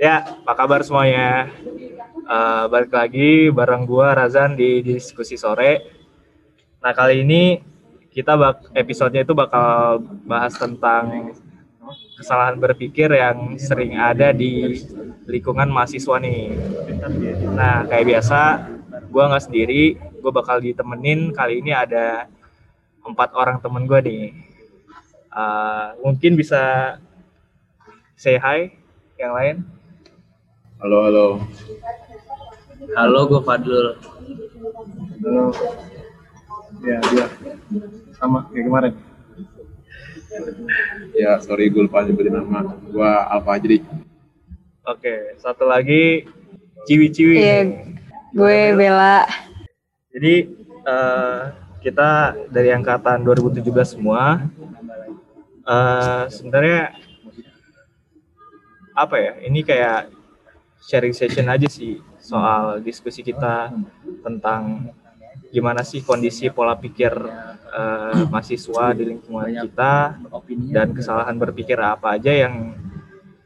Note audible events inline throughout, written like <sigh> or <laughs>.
Ya, apa kabar semuanya? Uh, balik lagi bareng gua Razan di diskusi sore. Nah kali ini kita bak episodenya itu bakal bahas tentang kesalahan berpikir yang sering ada di lingkungan mahasiswa nih. Nah kayak biasa, gua nggak sendiri, gue bakal ditemenin kali ini ada empat orang temen gue nih. Uh, mungkin bisa say hi yang lain. Halo, halo. Halo, gue Fadlul. Halo. Ya, dia sama kayak kemarin. Ya, sorry gue lupa nyebutin nama. Gua Alfa jadi. Oke, satu lagi Ciwi-Ciwi. Iya, gue Bella. Jadi uh, kita dari angkatan 2017 semua. Uh, sebenarnya apa ya? Ini kayak sharing session aja sih soal diskusi kita tentang gimana sih kondisi pola pikir uh, mahasiswa di lingkungan kita dan kesalahan berpikir apa aja yang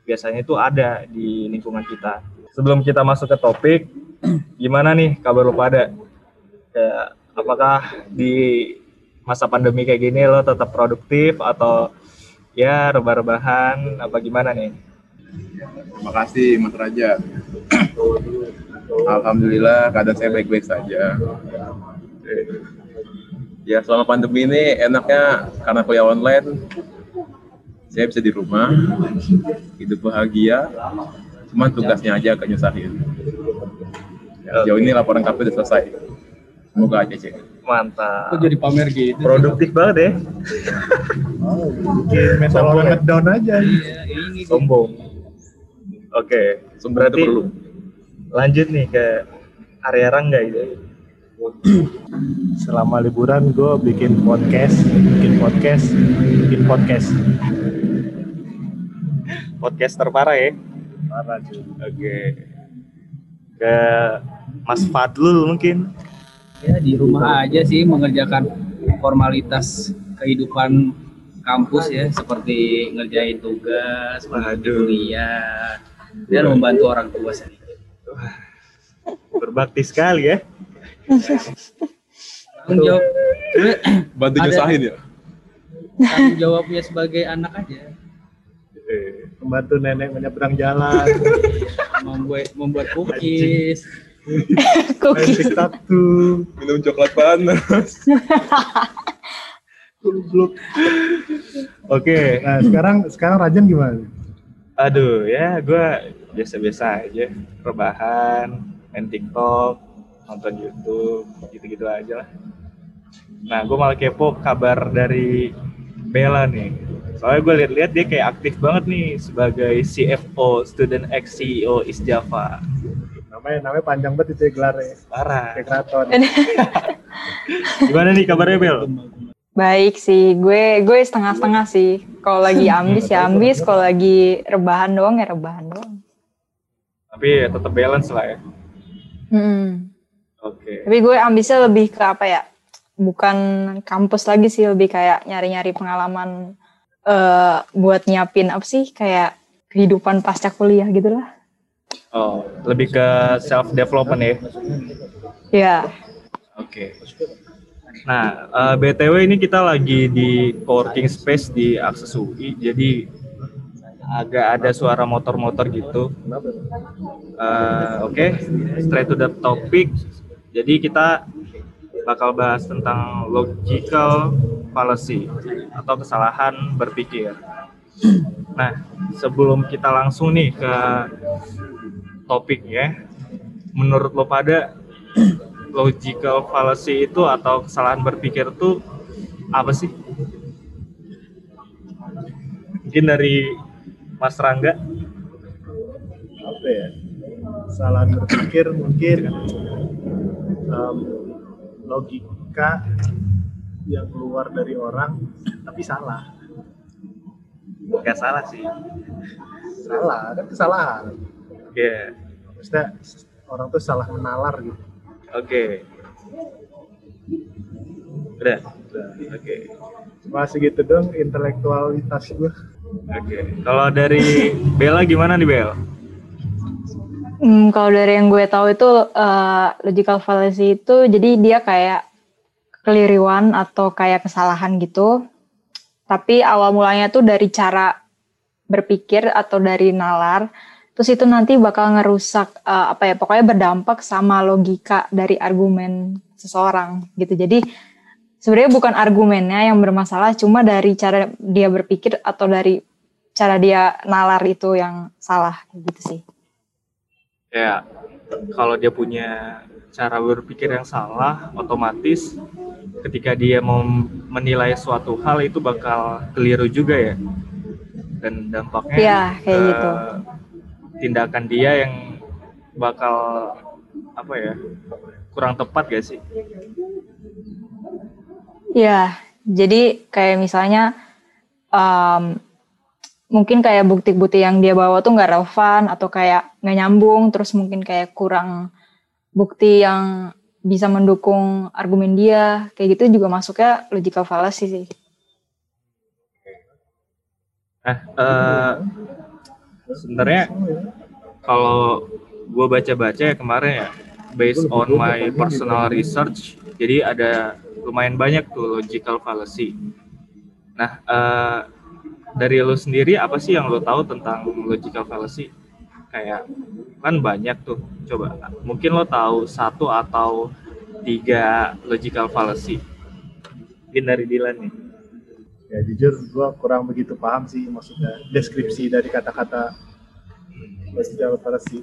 biasanya itu ada di lingkungan kita. Sebelum kita masuk ke topik, <clears throat> gimana nih kabar lo pada? Ya, apakah di masa pandemi kayak gini lo tetap produktif atau ya rebah-rebahan apa gimana nih? Terima kasih Mas Raja. Alhamdulillah keadaan saya baik-baik saja. Ya selama pandemi ini enaknya karena kuliah online, saya bisa di rumah, hidup bahagia, cuman tugasnya aja agak nyusahin. Ya, jauh ini laporan KP udah selesai. Semoga aja cek. Mantap. Kok jadi pamer gitu? Produktif banget ya. Oh, bikin mental lo ngedown aja. Iya, ini Sombong. Oke, Sumber itu berarti perlu. lanjut nih ke area Rangga itu. Selama liburan gue bikin podcast, bikin podcast, bikin podcast. Podcaster parah ya. Parah cuy. Oke. Ke Mas Fadlul mungkin. ya di rumah aja sih mengerjakan formalitas kehidupan kampus ya seperti ngerjain tugas, Waduh. kuliah dan membantu orang tua sedikit. Berbakti sekali ya. Tanggung jawab, <clears throat> Bantu nyusahin ya. tanggung jawabnya sebagai anak aja Eh, Membantu nenek menyeberang jalan, membuat membuat cookies. main <laughs> Cookies. tattoo, Minum coklat panas. Oke. Nah sekarang sekarang Rajan gimana? Aduh ya, gue biasa-biasa aja. Rebahan, main TikTok, nonton YouTube, gitu-gitu aja lah. Nah, gue malah kepo kabar dari Bella nih. Soalnya gue lihat-lihat dia kayak aktif banget nih sebagai CFO, Student X CEO East Java. Namanya namanya panjang banget itu ya gelarnya. Parah. Kayak keraton. <laughs> Gimana nih kabarnya Bel? Baik sih, gue gue setengah-setengah sih. Kalau lagi ambis ya ambis, kalau lagi rebahan doang ya rebahan doang. Tapi ya tetap balance lah ya. Hmm. Oke. Tapi gue ambisnya lebih ke apa ya? Bukan kampus lagi sih, lebih kayak nyari-nyari pengalaman eh buat nyiapin apa sih? Kayak kehidupan pasca kuliah gitu lah. Oh, lebih ke self development ya. Ya, Oke. Nah, eh, BTW ini kita lagi di coworking space di Akses UI, jadi agak ada suara motor-motor gitu. Eh, Oke, straight to the topic. Jadi kita bakal bahas tentang logical fallacy atau kesalahan berpikir. Nah, sebelum kita langsung nih ke topik ya, menurut lo pada logical fallacy itu atau kesalahan berpikir itu apa sih? Mungkin dari Mas Rangga. Apa ya? Kesalahan berpikir mungkin em, logika yang keluar dari orang tapi salah. Gak salah sih. Salah, kan kesalahan. Oke. Maksudnya orang tuh salah menalar gitu. Oke. Udah. Oke. Cuma segitu dong intelektualitas gue. Oke. Kalau dari Bella gimana nih Bel? Hmm, kalau dari yang gue tahu itu eh, logical fallacy itu jadi dia kayak keliruan atau kayak kesalahan gitu. Tapi awal mulanya tuh dari cara berpikir atau dari nalar. Terus itu nanti bakal ngerusak eh, apa ya pokoknya berdampak sama logika dari argumen seseorang gitu. Jadi sebenarnya bukan argumennya yang bermasalah, cuma dari cara dia berpikir atau dari cara dia nalar itu yang salah gitu sih. Kayak kalau dia punya cara berpikir yang salah, otomatis ketika dia mau menilai suatu hal itu bakal keliru juga ya. Dan dampaknya Iya, kayak ke gitu. Tindakan dia yang bakal apa ya? kurang tepat gak sih? Iya, jadi kayak misalnya em, mungkin kayak bukti-bukti yang dia bawa tuh nggak relevan atau kayak nggak nyambung, terus mungkin kayak kurang bukti yang bisa mendukung argumen dia, kayak gitu juga masuknya logical fallacy sih. Eh, sebenarnya kalau gue baca-baca ya kemarin ya, based on my personal research, jadi ada lumayan banyak tuh logical fallacy. Nah, eh, dari lo sendiri apa sih yang lo tahu tentang logical fallacy? Kayak kan banyak tuh. Coba, mungkin lo tahu satu atau tiga logical fallacy. Mungkin dari Dilan nih. Ya jujur gue kurang begitu paham sih maksudnya deskripsi dari kata-kata logical fallacy.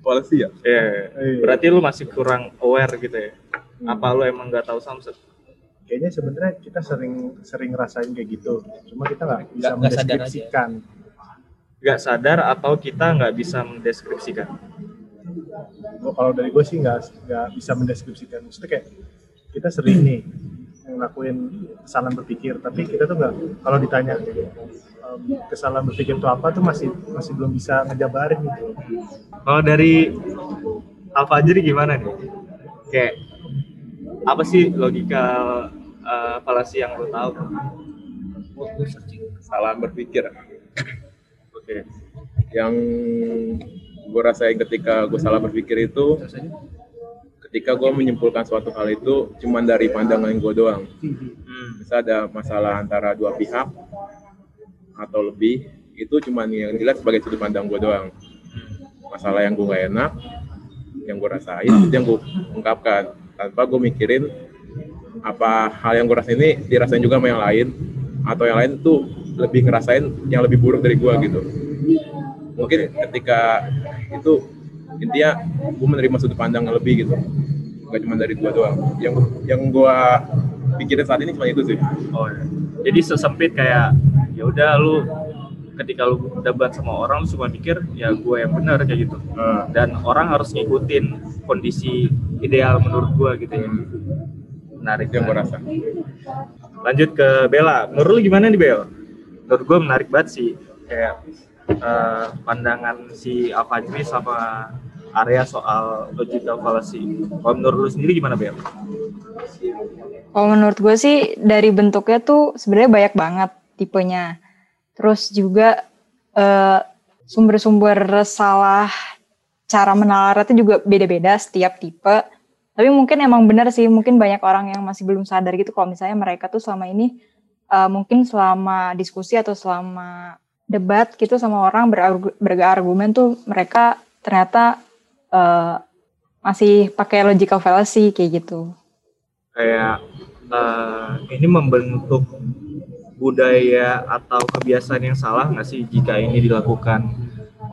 Polisi ya? Ya, Iya. berarti lu masih kurang aware gitu ya? Apa lu emang nggak tahu Samsung? Kayaknya sebenarnya kita sering sering ngerasain kayak gitu, cuma kita nggak bisa aja. mendeskripsikan. Nggak sadar atau kita nggak bisa mendeskripsikan? Gua- kalau dari gue sih nggak nggak bisa mendeskripsikan. Maksudnya kayak kita sering nih ngelakuin kesalahan berpikir, tapi kita tuh nggak kalau ditanya em, kesalahan berpikir itu apa tuh masih masih belum bisa ngejabarin gitu. Kalau dari Alfajri gimana nih? Kayak apa sih logika uh, yang lo tahu? Kesalahan berpikir. Oke. Yang gue rasain ketika gue salah berpikir itu ketika gue menyimpulkan suatu hal itu cuman dari pandangan gue doang. Hmm. Bisa ada masalah antara dua pihak atau lebih, itu cuman yang dilihat sebagai sudut pandang gue doang. Masalah yang gue gak enak, yang gue rasain, itu <clears throat> yang gue ungkapkan. Tanpa gue mikirin apa hal yang gue rasain ini dirasain juga sama yang lain, atau yang lain tuh lebih ngerasain yang lebih buruk dari gue gitu. Mungkin ketika itu intinya gue menerima sudut pandang yang lebih gitu, gak cuma dari gue doang. Yang yang gue pikirin saat ini cuma itu sih. Oh ya. Jadi sesempit kayak ya udah lu ketika lu debat sama orang lu cuma mikir ya gue yang benar kayak gitu. Nah, Dan orang harus ngikutin kondisi ideal menurut gue gitu ya. Menarik. itu yang gue menarik. rasa. Lanjut ke Bella. Menurut lu gimana nih Bel? Menurut gue menarik banget sih kayak eh, pandangan si Alfajri sama area soal logical fallacy. Kalau menurut lu sendiri gimana Bel? Kalau menurut gue sih dari bentuknya tuh sebenarnya banyak banget tipenya. Terus juga eh, sumber-sumber salah cara menalar itu juga beda-beda setiap tipe. Tapi mungkin emang benar sih, mungkin banyak orang yang masih belum sadar gitu kalau misalnya mereka tuh selama ini eh, mungkin selama diskusi atau selama debat gitu sama orang berargu- berargumen tuh mereka ternyata eh, masih pakai logical fallacy kayak gitu. kayak eh, ini membentuk budaya atau kebiasaan yang salah nggak sih jika ini dilakukan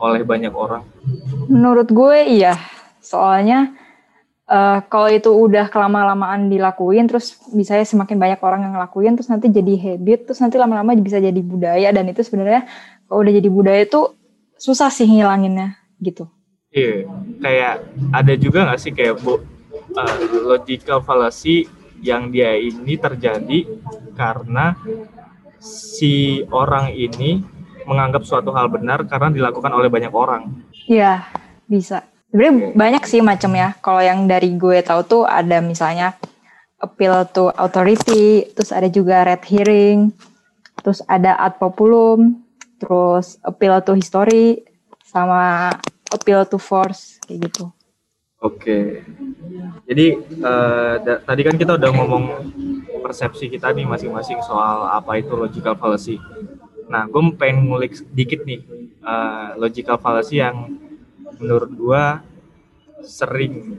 oleh banyak orang? Menurut gue iya, soalnya eh, kalau itu udah kelama-lamaan dilakuin, terus misalnya semakin banyak orang yang ngelakuin, terus nanti jadi habit, terus nanti lama-lama bisa jadi budaya, dan itu sebenarnya kalau udah jadi budaya itu susah sih ngilanginnya gitu. Iya, kayak ada juga nggak sih kayak bu, eh, logical fallacy yang dia ini terjadi karena si orang ini menganggap suatu hal benar karena dilakukan oleh banyak orang. Iya, bisa. Sebenarnya banyak sih macamnya. Kalau yang dari gue tahu tuh ada misalnya appeal to authority, terus ada juga red hearing, terus ada ad populum, terus appeal to history, sama appeal to force kayak gitu. Oke. Jadi da- tadi kan kita udah ngomong persepsi kita nih masing-masing soal apa itu logical fallacy. Nah, gue pengen ngulik dikit nih eh, logical fallacy yang menurut gue sering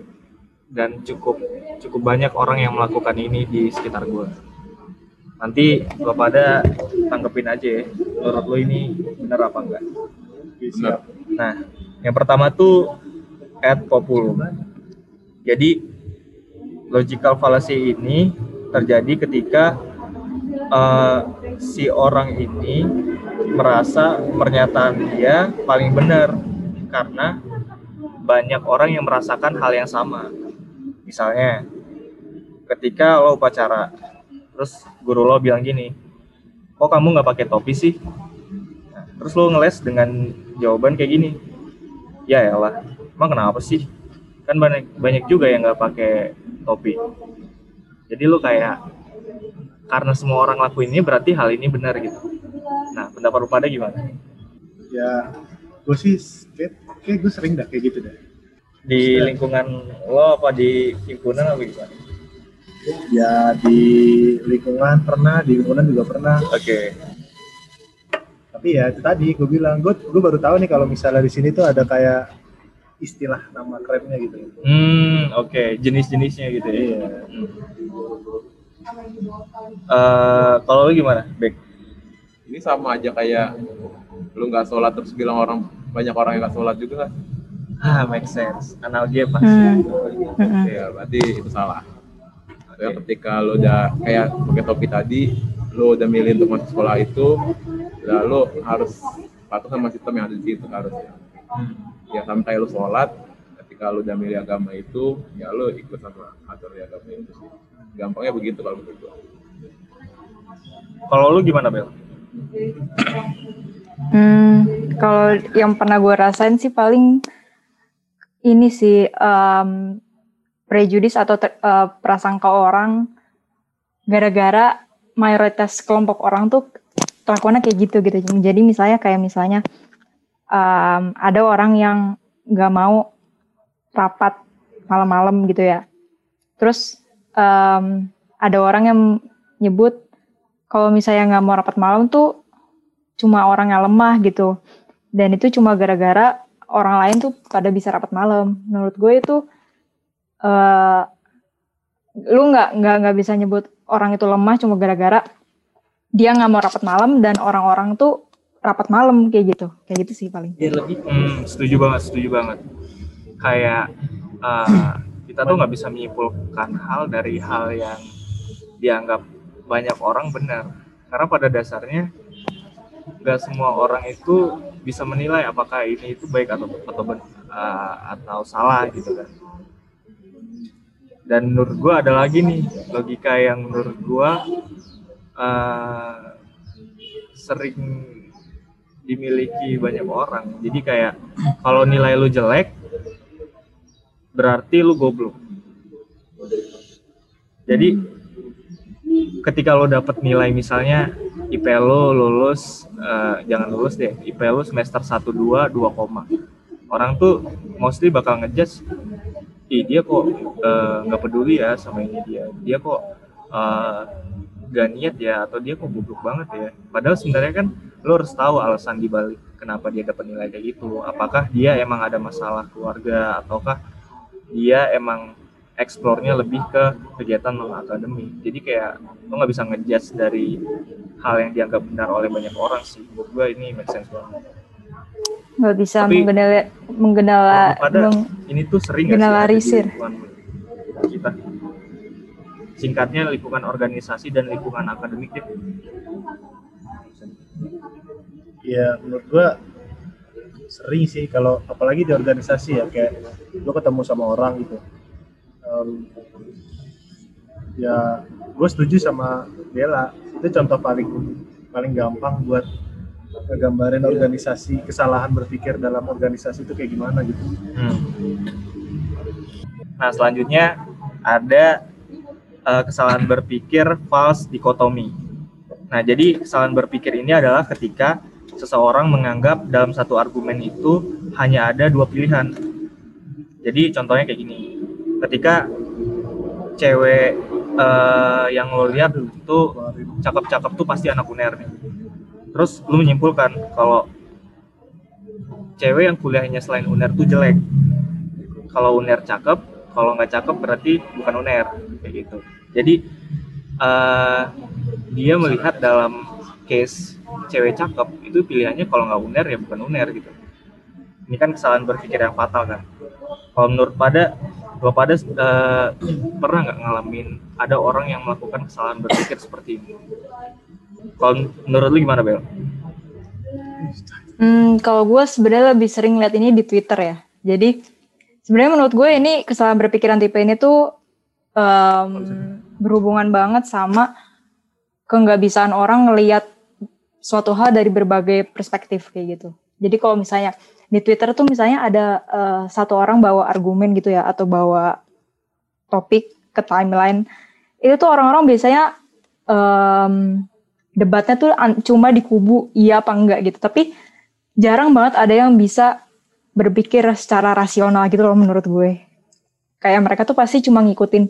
dan cukup cukup banyak orang yang melakukan ini di sekitar gue. Nanti lo pada tanggepin aja ya. Menurut lo ini benar apa enggak? Benar. Nah, yang pertama tuh ad populum. Jadi logical fallacy ini terjadi ketika eh, si orang ini merasa pernyataan dia paling benar karena banyak orang yang merasakan hal yang sama. Misalnya, ketika lo upacara, terus guru lo bilang gini, kok kamu nggak pakai topi sih? Nah, terus lo ngeles dengan jawaban kayak gini, ya elah, emang kenapa sih? Kan banyak banyak juga yang nggak pakai topi. Jadi lo kayak karena semua orang lakuin ini berarti hal ini benar gitu. Nah, pendapat lu pada gimana? ya gue sih kayak, kayak gue sering dah kayak gitu dah Di lingkungan lo apa di himpunan apa gimana? ya di lingkungan pernah di lingkungan juga pernah Oke. Tapi ya itu tadi gue bilang gue gue baru tahu nih kalau misalnya di sini tuh ada kayak istilah nama kerennya gitu Hmm, oke, jenis-jenisnya gitu ya. iya Hmm. Eh, kalau lu gimana, Bek? Ini sama aja kayak lu nggak sholat terus bilang orang banyak orang yang nggak sholat juga kan? Ah, make sense. Analogi apa? Hmm. Ya berarti itu salah. Ya, ketika lo udah kayak pakai topi tadi, lo udah milih untuk masuk sekolah itu, ya lo harus patuh sama sistem yang ada di situ harusnya. Hmm. Ya sampai lo sholat, ketika lo udah milih agama itu, ya lo ikut sama aturan agama itu. Gampangnya begitu kalau menurut gua. Kalau lu gimana, Bel? Hmm, kalau yang pernah gue rasain sih paling ini sih em, prejudis atau ter- eh, prasangka orang gara-gara mayoritas kelompok orang tuh kelakuannya kayak gitu gitu. Jadi misalnya kayak misalnya em, ada orang yang nggak mau rapat malam-malam gitu ya. Terus em, ada orang yang nyebut kalau misalnya nggak mau rapat malam tuh cuma orang yang lemah gitu dan itu cuma gara-gara orang lain tuh pada bisa rapat malam menurut gue itu eh lu nggak nggak nggak bisa nyebut orang itu lemah cuma gara-gara dia nggak mau rapat malam dan orang-orang tuh rapat malam kayak gitu kayak gitu sih paling Hmm, setuju banget, setuju banget. Kayak eh, kita tuh nggak bisa menyimpulkan hal dari hal yang dianggap banyak orang benar. Karena pada dasarnya nggak semua orang itu bisa menilai apakah ini itu baik atau atau ben- eh, atau salah gitu kan. Dan menurut gua ada lagi nih logika yang menurut gua eh, sering dimiliki banyak orang. Jadi kayak kalau nilai lu jelek berarti lu goblok. Jadi ketika lo dapet nilai misalnya IP lo lulus eh, jangan lulus deh IP lo semester 1 2 2 koma orang tuh mostly bakal ngejudge ih dia kok eh, nggak peduli ya sama ini dia dia kok eh, gak niat ya atau dia kok goblok banget ya. Padahal sebenarnya kan lo harus tahu alasan dibalik kenapa dia dapat nilai kayak gitu. Apakah dia emang ada masalah keluarga ataukah dia emang eksplornya lebih ke kegiatan non akademik jadi kayak lo nggak bisa ngejudge dari hal yang dianggap benar oleh banyak orang sih. Menurut gue ini make sense banget. Nggak bisa Tapi- menggendala menggendala pada meng- ini tuh sering nggak sih kita singkatnya lingkungan organisasi dan lingkungan akademik deh. ya menurut gua sering sih kalau apalagi di organisasi ya kayak lo ketemu sama orang gitu Em, ya gue setuju sama Bella itu contoh paling paling gampang buat ngegambarin organisasi kesalahan berpikir dalam organisasi itu kayak gimana gitu Hmm. Nah, selanjutnya ada eh, kesalahan berpikir false dikotomi. Nah, jadi kesalahan berpikir ini adalah ketika seseorang menganggap dalam satu argumen itu hanya ada dua pilihan. Jadi contohnya kayak gini, ketika cewek eh, yang lo lihat itu cakep-cakep tuh pasti anak uner nih. Terus lu menyimpulkan kalau cewek yang kuliahnya selain uner tuh jelek. Kalau uner cakep, kalau nggak cakep berarti bukan uner kayak gitu. Jadi eh, dia melihat dalam case cewek cakep itu pilihannya kalau nggak uner ya bukan uner gitu. Ini kan kesalahan berpikir yang fatal kan. Kalau menurut pada lo pada eh, pernah nggak ngalamin ada orang yang melakukan kesalahan berpikir seperti ini? Kalau menurut lu gimana Bel? Hmm, kalau gue sebenarnya lebih sering lihat ini di Twitter ya. Jadi sebenarnya menurut gue ini kesalahan berpikiran tipe ini tuh em, berhubungan banget sama keanggabisaan orang ngelihat suatu hal dari berbagai perspektif kayak gitu. Jadi kalau misalnya di Twitter tuh misalnya ada eh, satu orang bawa argumen gitu ya atau bawa topik ke timeline, itu tuh orang-orang biasanya em, debatnya tuh cuma di kubu iya apa enggak gitu. Tapi jarang banget ada yang bisa berpikir secara rasional gitu loh menurut gue. Kayak mereka tuh pasti cuma ngikutin,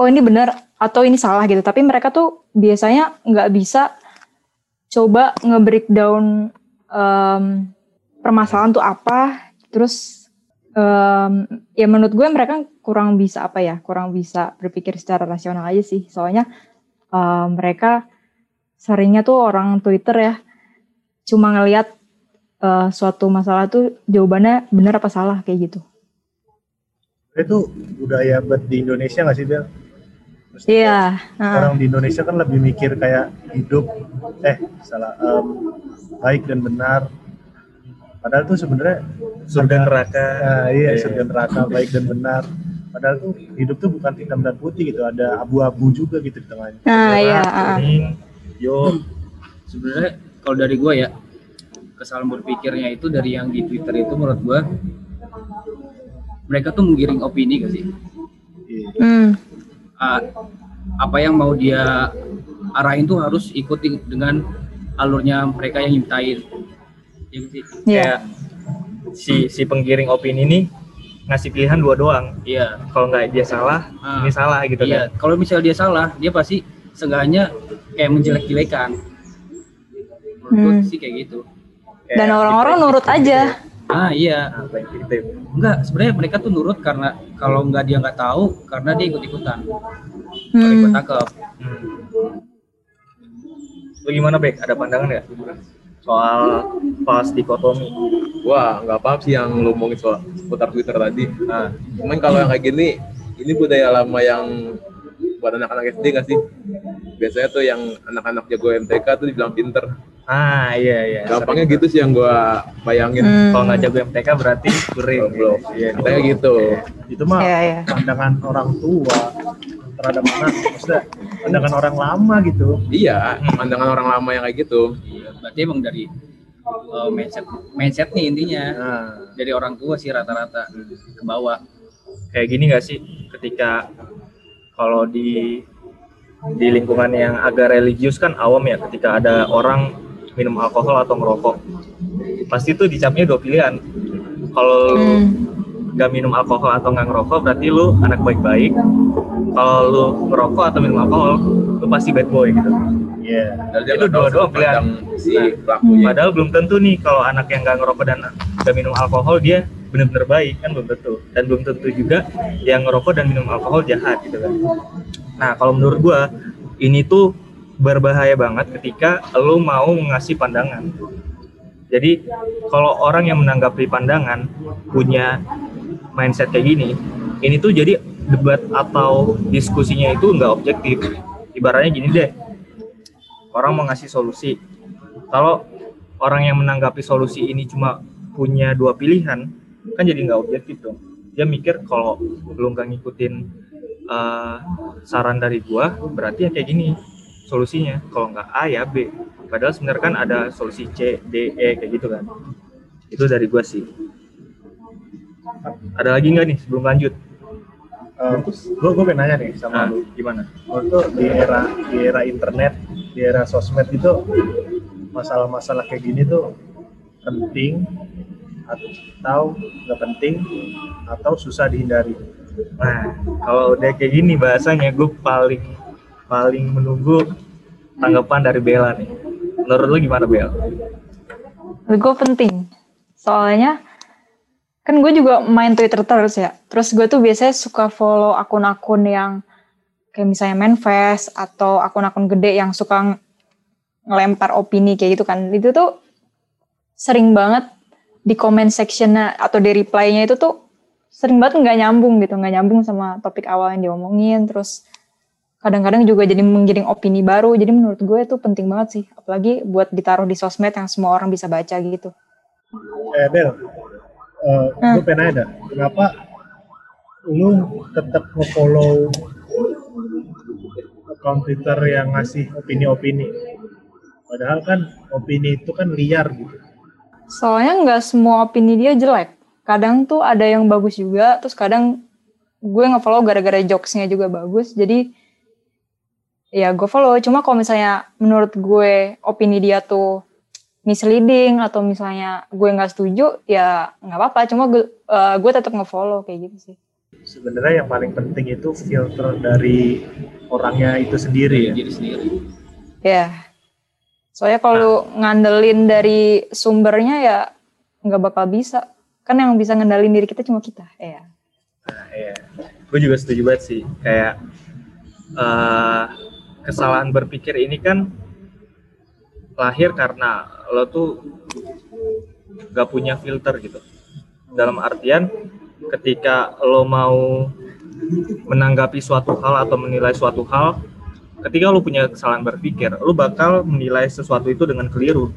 oh ini benar atau ini salah gitu. Tapi mereka tuh biasanya nggak bisa coba nge-breakdown em, permasalahan tuh apa. Terus em, ya menurut gue mereka kurang bisa apa ya, kurang bisa berpikir secara rasional aja sih. Soalnya em, mereka seringnya tuh orang Twitter ya cuma ngelihat eh, suatu masalah tuh jawabannya benar apa salah kayak gitu. Itu budaya buat di Indonesia nggak sih Bel? Iya. nah, Orang di Indonesia kan lebih mikir kayak hidup, eh salah, em, baik dan benar. Padahal tuh sebenarnya Surga neraka. Nah, iya, Iya. surga neraka baik dan benar. Padahal tuh hidup tuh bukan hitam dan putih gitu, ada abu-abu juga gitu di tengahnya. nah Merah, iya. ah. kuning, yo sebenarnya kalau dari gua ya kesalahan berpikirnya itu dari yang di Twitter itu menurut gua mereka tuh menggiring opini gak sih Iya. Hmm, Ah, apa yang mau dia arahin tuh harus ikuti dengan alurnya mereka yang nyiptain ya sih Iya. kayak si si penggiring opini ini ngasih pilihan dua doang. iya Kalau nggak dia salah, Ah. ini salah gitu iya kan. kalau misalnya dia salah dia pasti seenggaknya kayak menjelek-jelekan menurut Hmm. sih kayak gitu Dan orang-orang nurut gitu aja. ya. Ah iya enggak sebenarnya mereka tuh nurut karena kalau nggak dia nggak tahu karena dia ikut ikutan kalau Hmm. ikut tangkap Hmm. Lu gimana Bek? Ada pandangan nggak soal pas dikotomi? Wah, nggak paham sih yang lu ngomongin soal putar Twitter tadi. Nah, cuman kalau yang kayak gini, ini budaya lama yang buat anak-anak SD nggak sih? Biasanya tuh yang anak-anak jago MTK tuh dibilang pinter. Ah iya iya. Gampangnya gitu sih yang gua bayangin. Hmm. Kalau nggak jago MTK berarti kuring. Goblok. Iya. Kayak gitu. Itu mah Iya, iya. pandangan orang tua terhadap anak, maksudnya pandangan orang lama gitu. Iya, pandangan orang lama yang kayak gitu. Iya, berarti emang dari uh, mindset mindset nih intinya Nah, dari orang tua sih rata-rata ke bawah Kayak gini nggak sih ketika kalau di di lingkungan yang agak religius kan awam ya ketika ada orang minum alkohol atau merokok pasti tuh dicapnya dua pilihan kalau Hmm. nggak minum alkohol atau nggak ngerokok berarti lu anak baik-baik kalau lu ngerokok atau minum alkohol lu pasti bad boy gitu iya. Dia Itu dua-dua pandang si pelakunya. padahal belum tentu nih kalau anak yang nggak ngerokok dan nggak minum alkohol dia bener-bener baik kan belum tentu dan belum tentu juga yang ngerokok dan minum alkohol jahat gitu kan nah kalau menurut gua ini tuh berbahaya banget ketika lu mau ngasih pandangan. Jadi kalau orang yang menanggapi pandangan punya mindset kayak gini ini tuh jadi debat atau diskusinya itu nggak objektif. Ibaratnya gini deh orang mau ngasih solusi. Kalau orang yang menanggapi solusi ini cuma punya dua pilihan kan jadi nggak objektif dong. Dia mikir kalau lu nggak ngikutin eh, saran dari gua berarti ya kayak gini solusinya. Kalau nggak A ya B. Padahal sebenarnya kan ada solusi C D E kayak gitu kan. Itu dari gua sih. Ada lagi nggak nih sebelum lanjut? Gue gue pengen nanya nih sama nah, lu. gimana? Lu di era di era internet, di era sosmed itu masalah-masalah kayak gini tuh penting atau nggak penting atau susah dihindari. Nah, kalau udah kayak gini bahasanya gue paling paling menunggu tanggapan dari Bella nih. Menurut lu gimana Bel? Menurut gue penting. Soalnya kan gue juga main Twitter terus ya. Terus gue tuh biasanya suka follow akun-akun yang kayak misalnya Manfest atau akun-akun gede yang suka ngelempar opini kayak gitu kan. Itu tuh sering banget di comment sectionnya atau di reply-nya itu tuh sering banget nggak nyambung gitu, nggak nyambung sama topik awal yang diomongin. Terus kadang-kadang juga jadi menggiring opini baru. Jadi menurut gue itu penting banget sih, apalagi buat ditaruh di sosmed yang semua orang bisa baca gitu. Eh Bel, uh, Hmm. gue pengen dah, kenapa lu tetap nge-follow account Twitter yang ngasih opini-opini? Padahal kan opini itu kan liar gitu. Soalnya nggak semua opini dia jelek. Kadang tuh ada yang bagus juga, terus kadang gue nge-follow gara-gara jokesnya juga bagus. Jadi ya gue follow. Cuma kalau misalnya menurut gue opini dia tuh misleading atau misalnya gue nggak setuju, ya nggak apa-apa. Cuma gue, eh, gue tetap nge-follow kayak gitu sih. Sebenarnya yang paling penting itu filter dari orangnya itu sendiri ya. diri sendiri. Ya. Soalnya kalau ngandelin dari sumbernya ya nggak bakal bisa. Kan yang bisa ngendalin diri kita cuma kita. Ya. Nah, iya. Gue juga setuju banget sih. Kayak eh, kesalahan berpikir ini kan lahir karena lo tuh gak punya filter gitu. Dalam artian ketika lo mau menanggapi suatu hal atau menilai suatu hal, ketika lo punya kesalahan berpikir, lo bakal menilai sesuatu itu dengan keliru.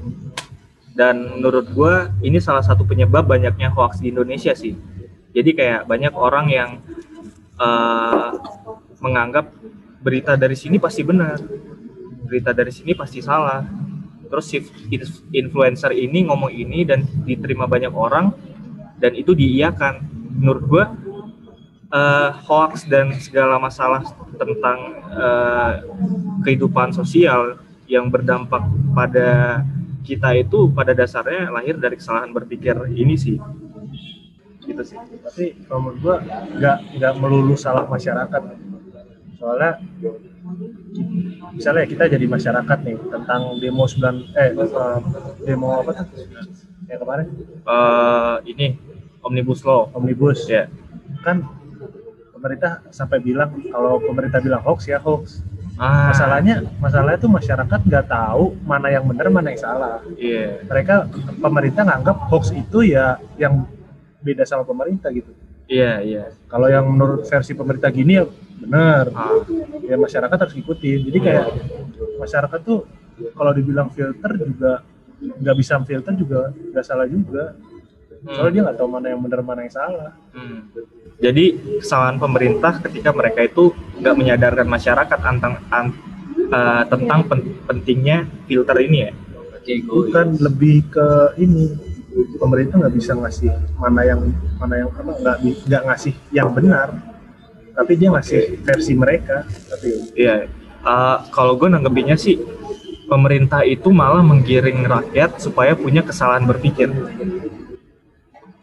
Dan menurut gue ini salah satu penyebab banyaknya hoax di Indonesia sih. Jadi kayak banyak orang yang eh, menganggap berita dari sini pasti benar, berita dari sini pasti salah. Terus si in- influencer ini ngomong ini dan diterima banyak orang dan itu diiyakan. Menurut gua eh, hoax dan segala masalah tentang eh, kehidupan sosial yang berdampak pada kita itu pada dasarnya lahir dari kesalahan berpikir ini sih. Gitu sih. Tapi kalau menurut gua nggak nggak melulu salah masyarakat. Soalnya misalnya kita jadi masyarakat nih tentang demo 9 eh eh, demo apa tuh? Yang kemarin Eh, ini omnibus law. omnibus Ya. kan pemerintah sampai bilang kalau pemerintah bilang hoax ya hoax. Ah, Masalahnya masalahnya tuh masyarakat nggak tahu mana yang benar mana yang salah. Iya. Mereka pemerintah nganggap hoax itu ya yang beda sama pemerintah gitu. Iya, iya. Kalau yang menurut versi pemerintah gini ya benar. Ah, ya masyarakat harus ikutin jadi kayak masyarakat tuh kalau dibilang filter juga nggak bisa filter juga nggak salah juga. Soalnya dia nggak tahu mana yang benar mana yang salah. Hmm. Jadi kesalahan pemerintah ketika mereka itu nggak menyadarkan masyarakat tentang an- eh, tentang pen- pentingnya filter ini ya. Bukan lebih ke ini. Pemerintah nggak bisa ngasih mana yang mana yang apa nggak ngasih yang benar tapi dia ngasih versi mereka tapi Iya. Eh, kalau gue nanggepinnya sih pemerintah itu malah menggiring rakyat supaya punya kesalahan berpikir.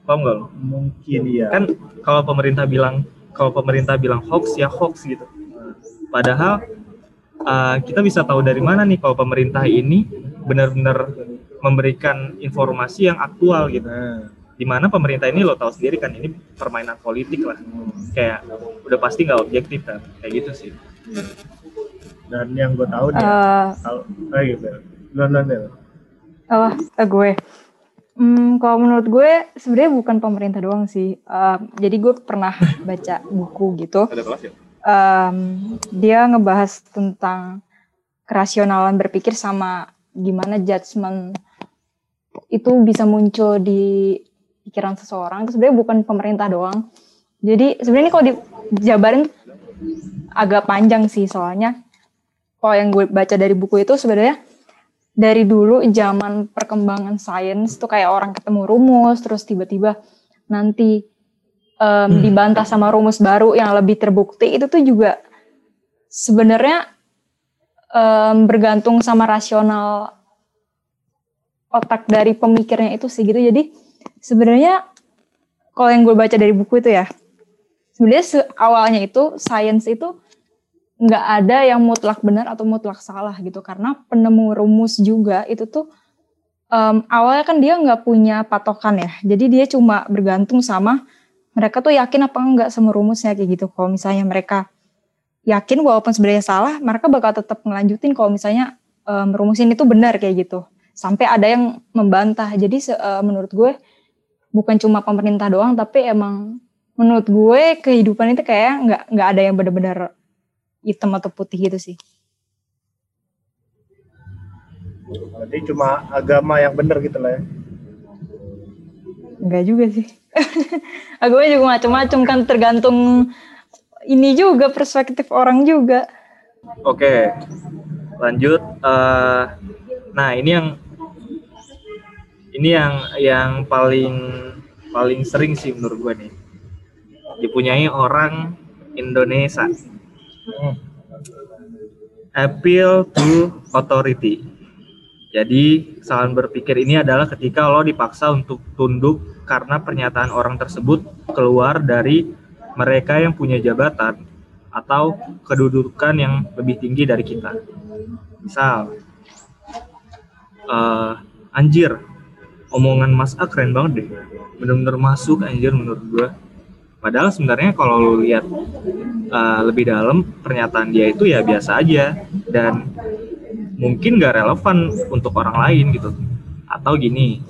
Paham nggak lo? mungkin ya kan kalau pemerintah bilang kalau pemerintah bilang hoax ya hoax gitu padahal uh, kita bisa tahu dari mana nih kalau pemerintah ini benar-benar memberikan informasi yang aktual gitu nah di mana pemerintah ini lo tahu sendiri kan ini permainan politik lah. Kayak udah pasti nggak objektif kan? Kayak gitu sih. Dan yang gue tahu nih Eh, kalau eh gitu. London apa eh, gue. Hmm, kalau menurut gue sebenarnya bukan pemerintah doang sih. Eh, jadi gue pernah <laughs> baca buku gitu. ada kelas ya? Em, dia ngebahas tentang kerasionalan berpikir sama gimana judgement itu bisa muncul di pikiran seseorang. Itu sebenarnya bukan pemerintah doang. Jadi sebenarnya ini kalau dijabarin agak panjang sih soalnya. Kalau yang gue baca dari buku itu sebenarnya dari dulu zaman perkembangan sains tuh kayak orang ketemu rumus terus tiba-tiba nanti em, dibantah sama rumus baru yang lebih terbukti itu tuh juga sebenarnya em, bergantung sama rasional otak dari pemikirnya itu sih gitu. Jadi sebenarnya kalau yang gue baca dari buku itu ya, sebenarnya awalnya itu sains itu nggak ada yang mutlak benar atau mutlak salah gitu. Karena penemu rumus juga itu tuh um, awalnya kan dia nggak punya patokan ya. Jadi dia cuma bergantung sama mereka tuh yakin apa enggak sama rumusnya kayak gitu. Kalau misalnya mereka yakin walaupun sebenarnya salah mereka bakal tetap melanjutin kalau misalnya um, rumus ini tuh benar kayak gitu. Sampai ada yang membantah. Jadi uh, menurut gue bukan cuma pemerintah doang tapi emang menurut gue kehidupan itu kayak nggak nggak ada yang benar-benar hitam atau putih gitu sih. Berarti cuma agama yang benar gitu lah ya. Enggak juga sih. <laughs> agama juga macam-macam kan tergantung ini juga perspektif orang juga. Oke, lanjut. Uh, nah ini yang ini yang yang paling paling sering sih menurut gue nih dipunyai orang Indonesia Appeal to authority. Jadi, kesalahan berpikir ini adalah ketika lo dipaksa untuk tunduk karena pernyataan orang tersebut keluar dari mereka yang punya jabatan atau kedudukan yang lebih tinggi dari kita. Misal, uh, anjir, omongan Mas A keren banget deh. Bener-bener masuk anjir menurut gue Padahal sebenarnya kalau lu lihat uh, lebih dalam pernyataan dia itu ya biasa aja dan mungkin gak relevan untuk orang lain gitu. Atau gini,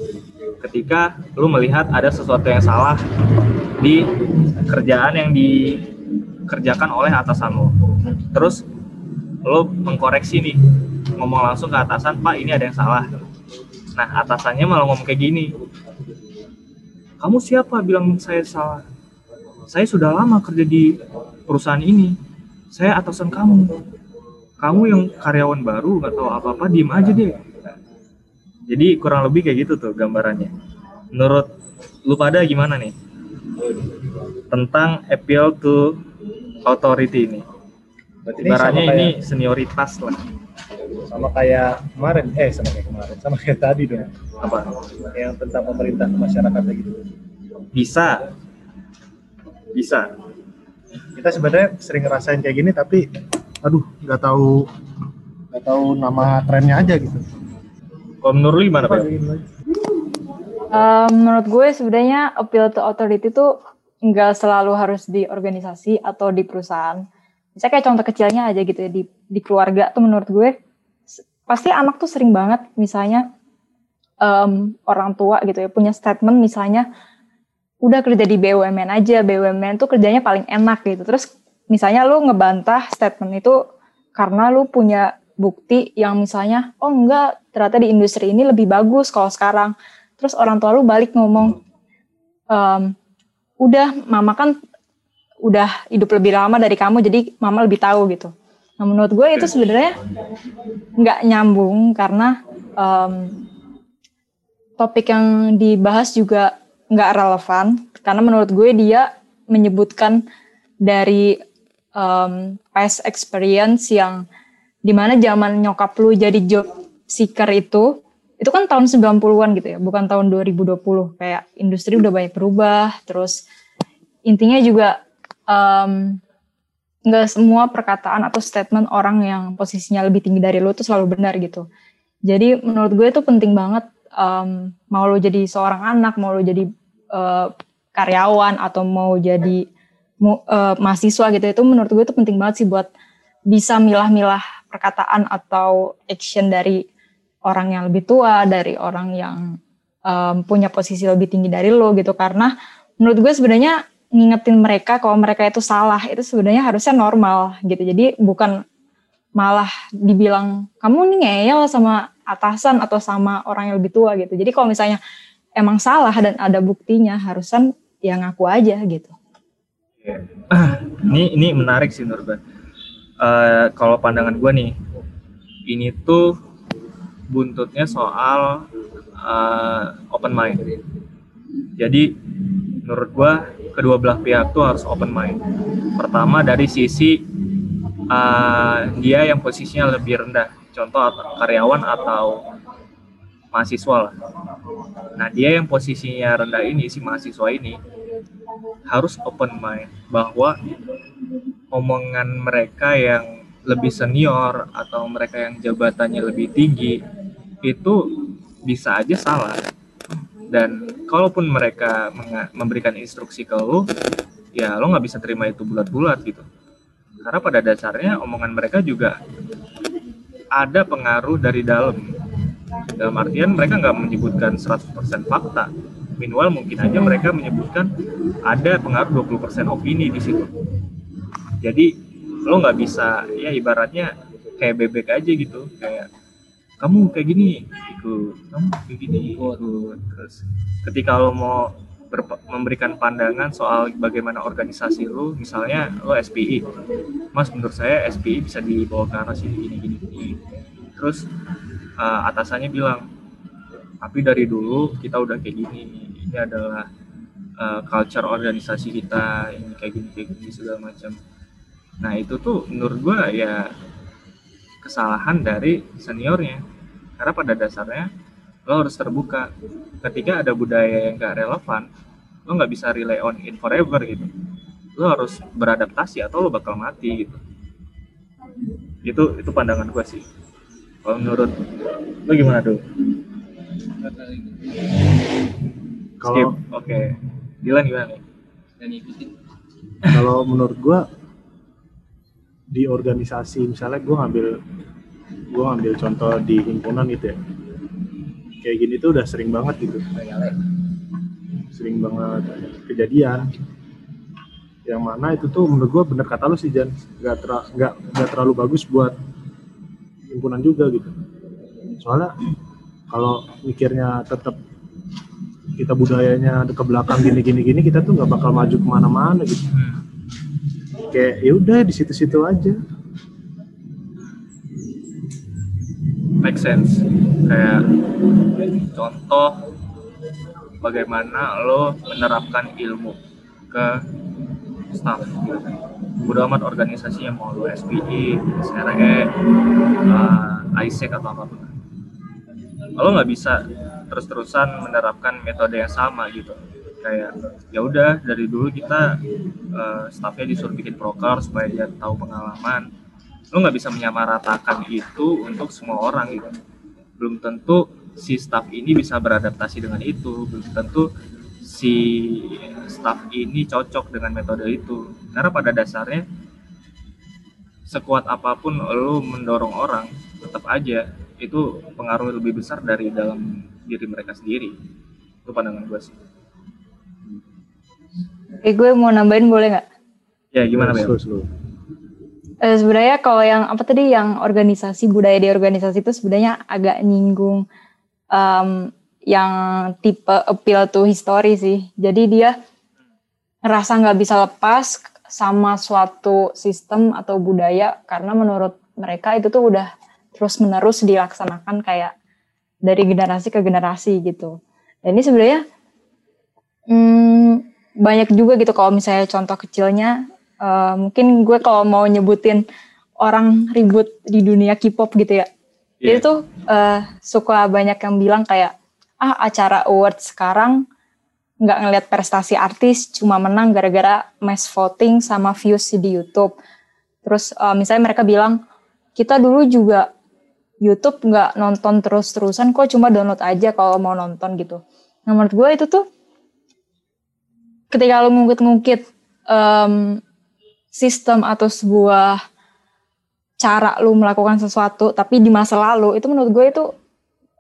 ketika lu melihat ada sesuatu yang salah di kerjaan yang dikerjakan oleh atasanmu, terus lo mengkoreksi nih, ngomong langsung ke atasan, Pak ini ada yang salah. Nah atasannya malah ngomong kayak gini, kamu siapa? Bilang saya salah? saya sudah lama kerja di perusahaan ini. Saya atasan kamu. Kamu yang karyawan baru nggak tahu apa-apa diem aja deh. Jadi kurang lebih kayak gitu tuh gambarannya. Menurut lu pada gimana nih? Tentang appeal to authority ini. Ibaratnya ini senioritas lah sama kayak kemarin. Eh sama kayak kemarin. Sama kayak tadi dong. Apa? Yang tentang pemerintah masyarakat gitu. Bisa. Bisa. Kita sebenarnya sering ngerasain kayak gini tapi aduh nggak tahu nggak tahu nama trennya aja gitu. Kalau menurut lu gimana Pak? Um, menurut gue sebenarnya appeal to authority itu nggak selalu harus di organisasi atau di perusahaan. Misalnya kayak contoh kecilnya aja gitu ya di di keluarga tuh menurut gue pasti anak tuh sering banget misalnya um, orang tua gitu ya punya statement misalnya udah kerja di BUMN aja, BUMN tuh kerjanya paling enak gitu. Terus misalnya lu ngebantah statement itu karena lu punya bukti yang misalnya, oh enggak, ternyata di industri ini lebih bagus kalau sekarang. Terus orang tua lu balik ngomong, ehm, udah mama kan udah hidup lebih lama dari kamu, jadi mama lebih tahu gitu. Nah menurut gue itu sebenarnya nggak nyambung karena um, topik yang dibahas juga nggak relevan karena menurut gue dia menyebutkan dari um, past experience yang di mana zaman nyokap lu jadi job seeker itu itu kan tahun 90-an gitu ya, bukan tahun 2020. Kayak industri udah banyak berubah, terus intinya juga um, nggak semua perkataan atau statement orang yang posisinya lebih tinggi dari lu itu selalu benar gitu. Jadi menurut gue itu penting banget um, mau lo jadi seorang anak, mau lo jadi uh, karyawan atau mau jadi uh, mahasiswa gitu itu menurut gue itu penting banget sih buat bisa milah-milah perkataan atau action dari orang yang lebih tua dari orang yang um, punya posisi lebih tinggi dari lo gitu karena menurut gue sebenarnya ngingetin mereka kalau mereka itu salah itu sebenarnya harusnya normal gitu jadi bukan malah dibilang kamu nih ngeyel sama atasan atau sama orang yang lebih tua gitu jadi kalau misalnya emang salah dan ada buktinya harusan ya ngaku aja gitu. ini ini menarik sih gue. Uh, kalau pandangan gue nih, ini tuh buntutnya soal uh, open mind. Jadi menurut gue kedua belah pihak tuh harus open mind. Pertama dari sisi uh, dia yang posisinya lebih rendah, contoh karyawan atau mahasiswa lah. Nah dia yang posisinya rendah ini si mahasiswa ini harus open mind bahwa omongan mereka yang lebih senior atau mereka yang jabatannya lebih tinggi itu bisa aja salah dan kalaupun mereka memberikan instruksi ke lo ya lo nggak bisa terima itu bulat-bulat gitu. Karena pada dasarnya omongan mereka juga ada pengaruh dari dalam. Dalam artian mereka nggak menyebutkan 100% fakta. Minimal mungkin aja mereka menyebutkan ada pengaruh 20% opini di situ. Jadi lo nggak bisa ya ibaratnya kayak bebek aja gitu. Kayak kamu kayak gini ikut. Kamu kayak gini ikut. terus ketika lo mau memberikan pandangan soal bagaimana organisasi lo misalnya lo SPI mas menurut saya SPI bisa dibawa ke arah sini gini gini, gini. terus uh, atasannya bilang tapi dari dulu kita udah kayak gini ini adalah uh, culture organisasi kita ini kayak gini kayak gini segala macam. Nah itu tuh menurut gua ya kesalahan dari seniornya. Karena pada dasarnya lo harus terbuka. Ketika ada budaya yang gak relevan lo nggak bisa rely on it forever gitu. Lo harus beradaptasi atau lo bakal mati gitu. Itu itu pandangan gue sih. Kalau menurut lo gimana tuh kalau oke. Okay. Dilan gimana nih? Dan ikutin. Kalau menurut gua di organisasi misalnya gue ngambil gue ngambil contoh di himpunan gitu ya. Kayak gini tuh udah sering banget gitu. Sering banget kejadian. Yang mana itu tuh menurut gue bener kata lu sih Jan. Nggak ter nggak nggak terlalu bagus buat himpunan juga gitu. Soalnya kalau mikirnya tetap kita budayanya ke belakang gini gini gini kita tuh nggak bakal maju ke mana-mana gitu kayak ya udah di situ-situ aja. Make sense. Kayak contoh bagaimana lo menerapkan ilmu ke staff gitu udah amat organisasinya mau lo SPI, SRE, uh, ISEC atau apa pun. Lo nggak bisa terus-terusan menerapkan metode yang sama gitu kayak ya udah dari dulu kita uh, staffnya disuruh bikin proker supaya dia tahu pengalaman. Lo nggak bisa menyamaratakan itu untuk semua orang gitu. Belum tentu si staff ini bisa beradaptasi dengan itu. Belum tentu si staff ini cocok dengan metode itu. Karena pada dasarnya sekuat apa pun lo mendorong orang tetap aja itu pengaruh lebih besar dari dalam diri mereka sendiri. Itu pandangan gue sih Eh gue mau nambahin boleh nggak? Ya gimana Bel? Eh, sebenarnya kalau yang apa tadi yang organisasi budaya di organisasi itu sebenarnya agak nyinggung um, yang tipe appeal to history sih. Jadi dia ngerasa nggak bisa lepas sama suatu sistem atau budaya karena menurut mereka itu tuh udah terus menerus dilaksanakan kayak dari generasi ke generasi gitu. Dan ini sebenarnya hmm, banyak juga gitu kalau misalnya contoh kecilnya uh, mungkin gue kalau mau nyebutin orang ribut di dunia K-pop gitu ya yeah. itu uh, suka banyak yang bilang kayak ah acara award sekarang nggak ngelihat prestasi artis cuma menang gara-gara mass voting sama views di YouTube terus uh, misalnya mereka bilang kita dulu juga YouTube nggak nonton terus-terusan kok cuma download aja kalau mau nonton gitu nah menurut gue itu tuh ketika lo ngungkit-ngungkit um, sistem atau sebuah cara lo melakukan sesuatu tapi di masa lalu itu menurut gue itu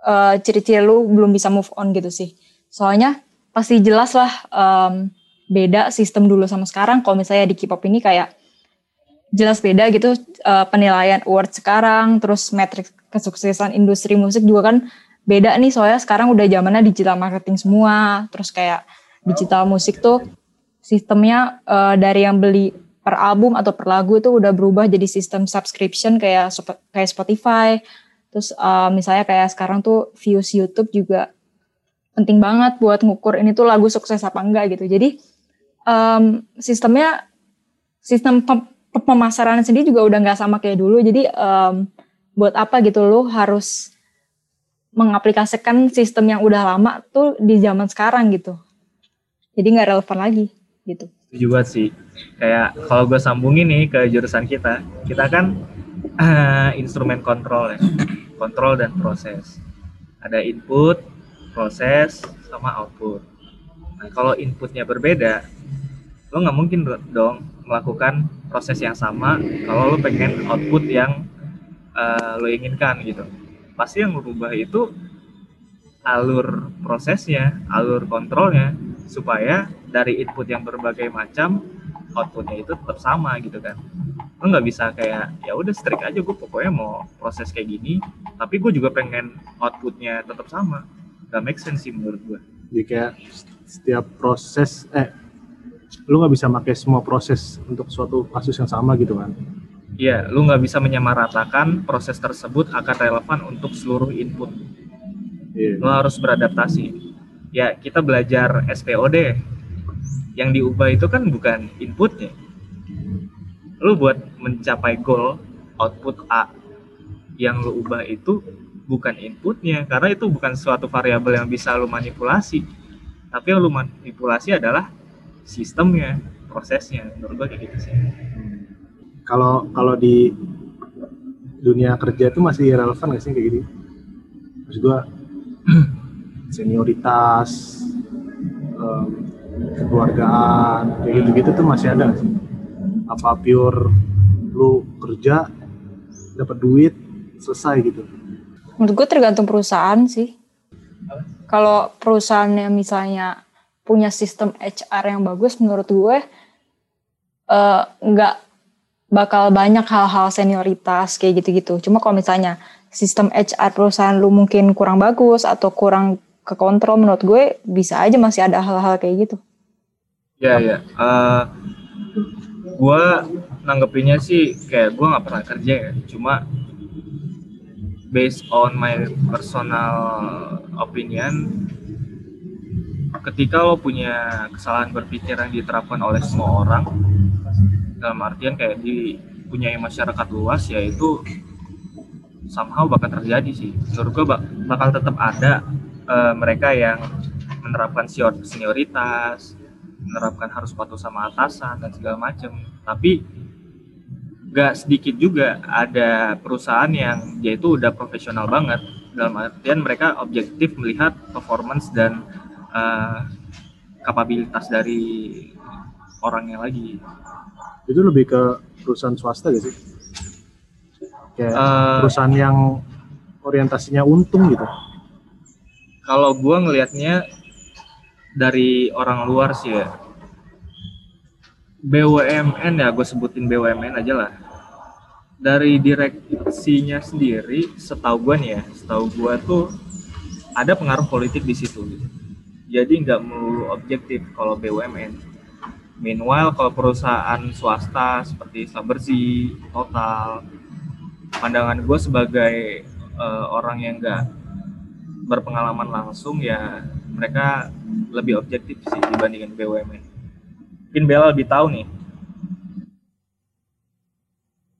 uh, ciri-ciri lo belum bisa move on gitu sih. Soalnya pasti jelas lah um, beda sistem dulu sama sekarang. Kalau misalnya di K-pop ini kayak jelas beda gitu uh, penilaian award sekarang terus metrik kesuksesan industri musik juga kan beda nih. Soalnya sekarang udah zamannya digital marketing semua terus kayak digital musik tuh sistemnya uh, dari yang beli per album atau per lagu itu udah berubah jadi sistem subscription kayak kayak Spotify. Terus uh, misalnya kayak sekarang tuh views YouTube juga penting banget buat ngukur ini tuh lagu sukses apa enggak gitu. Jadi um, sistemnya sistem pem pemasaran sendiri juga udah nggak sama kayak dulu. Jadi um, buat apa gitu lo harus mengaplikasikan sistem yang udah lama tuh di zaman sekarang gitu. Jadi nggak relevan lagi gitu. Banget sih. Kayak kalau gue sambungin nih ke jurusan kita, kita kan eh, instrumen kontrol ya, kontrol dan proses. Ada input, proses, sama output. Nah kalau inputnya berbeda, lo nggak mungkin do- dong melakukan proses yang sama kalau lo pengen output yang eh, lo inginkan gitu. Pasti yang merubah itu alur prosesnya, alur kontrolnya, supaya dari input yang berbagai macam outputnya itu tetap sama gitu kan. Lo nggak bisa kayak ya udah strict aja gue pokoknya mau proses kayak gini. Tapi gue juga pengen outputnya tetap sama. Gak make sense sih menurut gue Jadi kayak setiap proses eh lu nggak bisa pakai semua proses untuk suatu kasus yang sama gitu kan. iya lu nggak bisa menyamaratakan proses tersebut akan relevan untuk seluruh input. Iya. lo harus beradaptasi ya kita belajar SPOD yang diubah itu kan bukan inputnya. Lu buat mencapai goal output A yang lu ubah itu bukan inputnya karena itu bukan suatu variabel yang bisa lu manipulasi. Tapi yang lu manipulasi adalah sistemnya prosesnya. Menurut gua kayak gitu sih. Kalau kalau di dunia kerja itu masih relevan nggak sih kayak gini? Maksud gua <clears throat> senioritas, em, kekeluargaan, kayak gitu-gitu tuh masih ada sih? Apa pure lu kerja dapat duit selesai gitu? Menurut gue tergantung perusahaan sih. Kalau perusahaannya misalnya punya sistem HR yang bagus, menurut gue eh, nggak bakal banyak hal-hal senioritas kayak gitu-gitu. Cuma kalau misalnya sistem HR perusahaan lu mungkin kurang bagus atau kurang ke kontrol, menurut gue bisa aja masih ada hal-hal kayak gitu. Ya ya. Eh, gua nanggepinnya sih kayak gua nggak pernah kerja ya. Cuma based on my personal opinion, ketika lo punya kesalahan berpikir yang diterapkan oleh semua orang, dalam artian kayak dipunyai masyarakat luas, yaitu somehow bakal terjadi sih. Menurut gua bak- bakal tetap ada eh, mereka yang menerapkan senior- senioritas, menerapkan harus patuh sama atasan dan segala macam. Tapi gak sedikit juga ada perusahaan yang dia itu udah profesional banget dalam artian mereka objektif melihat performance dan eh, kapabilitas dari orangnya lagi. Itu lebih ke perusahaan swasta gak sih? Kayak Eh, perusahaan yang orientasinya untung gitu. Kalau gua ngelihatnya dari orang luar sih ya. BUMN ya gue sebutin BUMN aja lah. Dari direksinya sendiri setahu gue nih ya setahu gue tuh ada pengaruh politik di situ. Gitu. jadi nggak melulu objektif kalau BUMN meanwhile kalau perusahaan swasta seperti Sabersi Total pandangan gue sebagai eh, orang yang nggak berpengalaman langsung ya mereka lebih objektif sih dibandingin BUMN. Mungkin Bella lebih tahu nih.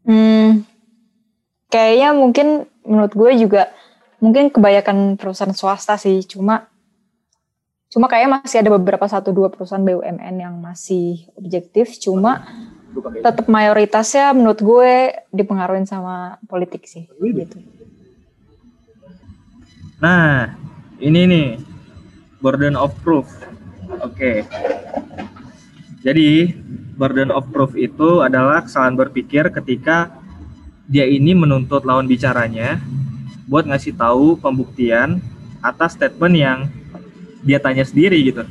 Hmm, kayaknya mungkin menurut gue juga mungkin kebanyakan perusahaan swasta sih. Cuma cuma kayaknya masih ada beberapa satu dua perusahaan BUMN yang masih objektif. Cuma tetap mayoritasnya menurut gue dipengaruhi sama politik sih. Gitu. Nah, ini nih burden of proof. Oke. Jadi, burden of proof itu adalah kesalahan berpikir ketika dia ini menuntut lawan bicaranya buat ngasih tahu pembuktian atas statement yang dia tanya sendiri gitu.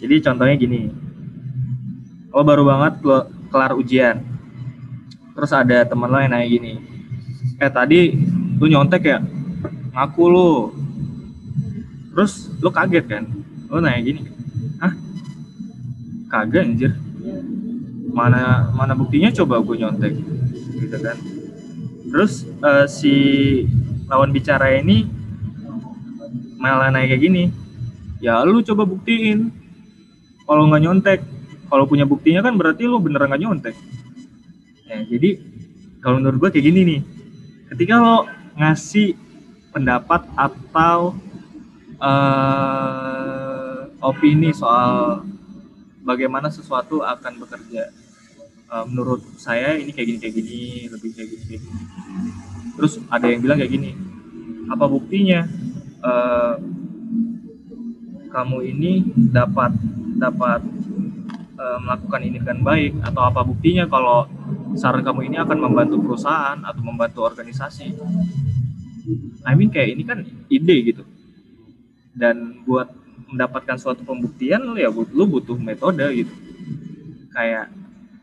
Jadi contohnya gini. Lo baru banget lo kelar ujian. Terus ada teman lo yang nanya gini. Eh tadi lu nyontek ya? Ngaku lu. Terus lu kaget kan? Lu nanya gini. Hah? Kagak anjir. Mana mana buktinya coba gue nyontek. Gitu kan. Terus eh, si lawan bicara ini malah nanya kayak gini. Ya lu coba buktiin. Kalau nggak nyontek, kalau punya buktinya kan berarti lu beneran nggak nyontek. Ya, jadi kalau menurut gue kayak gini nih. Ketika lo ngasih pendapat atau eh, opini soal bagaimana sesuatu akan bekerja. Eh, menurut saya ini kayak gini kayak gini, lebih kayak gini kayak gini. Terus ada yang bilang kayak gini, apa buktinya eh, kamu ini dapat dapat eh, melakukan ini dengan baik atau apa buktinya kalau saran kamu ini akan membantu perusahaan atau membantu organisasi. I mean kayak ini kan ide gitu. Dan buat mendapatkan suatu pembuktian lu ya lu butuh metode gitu. Kayak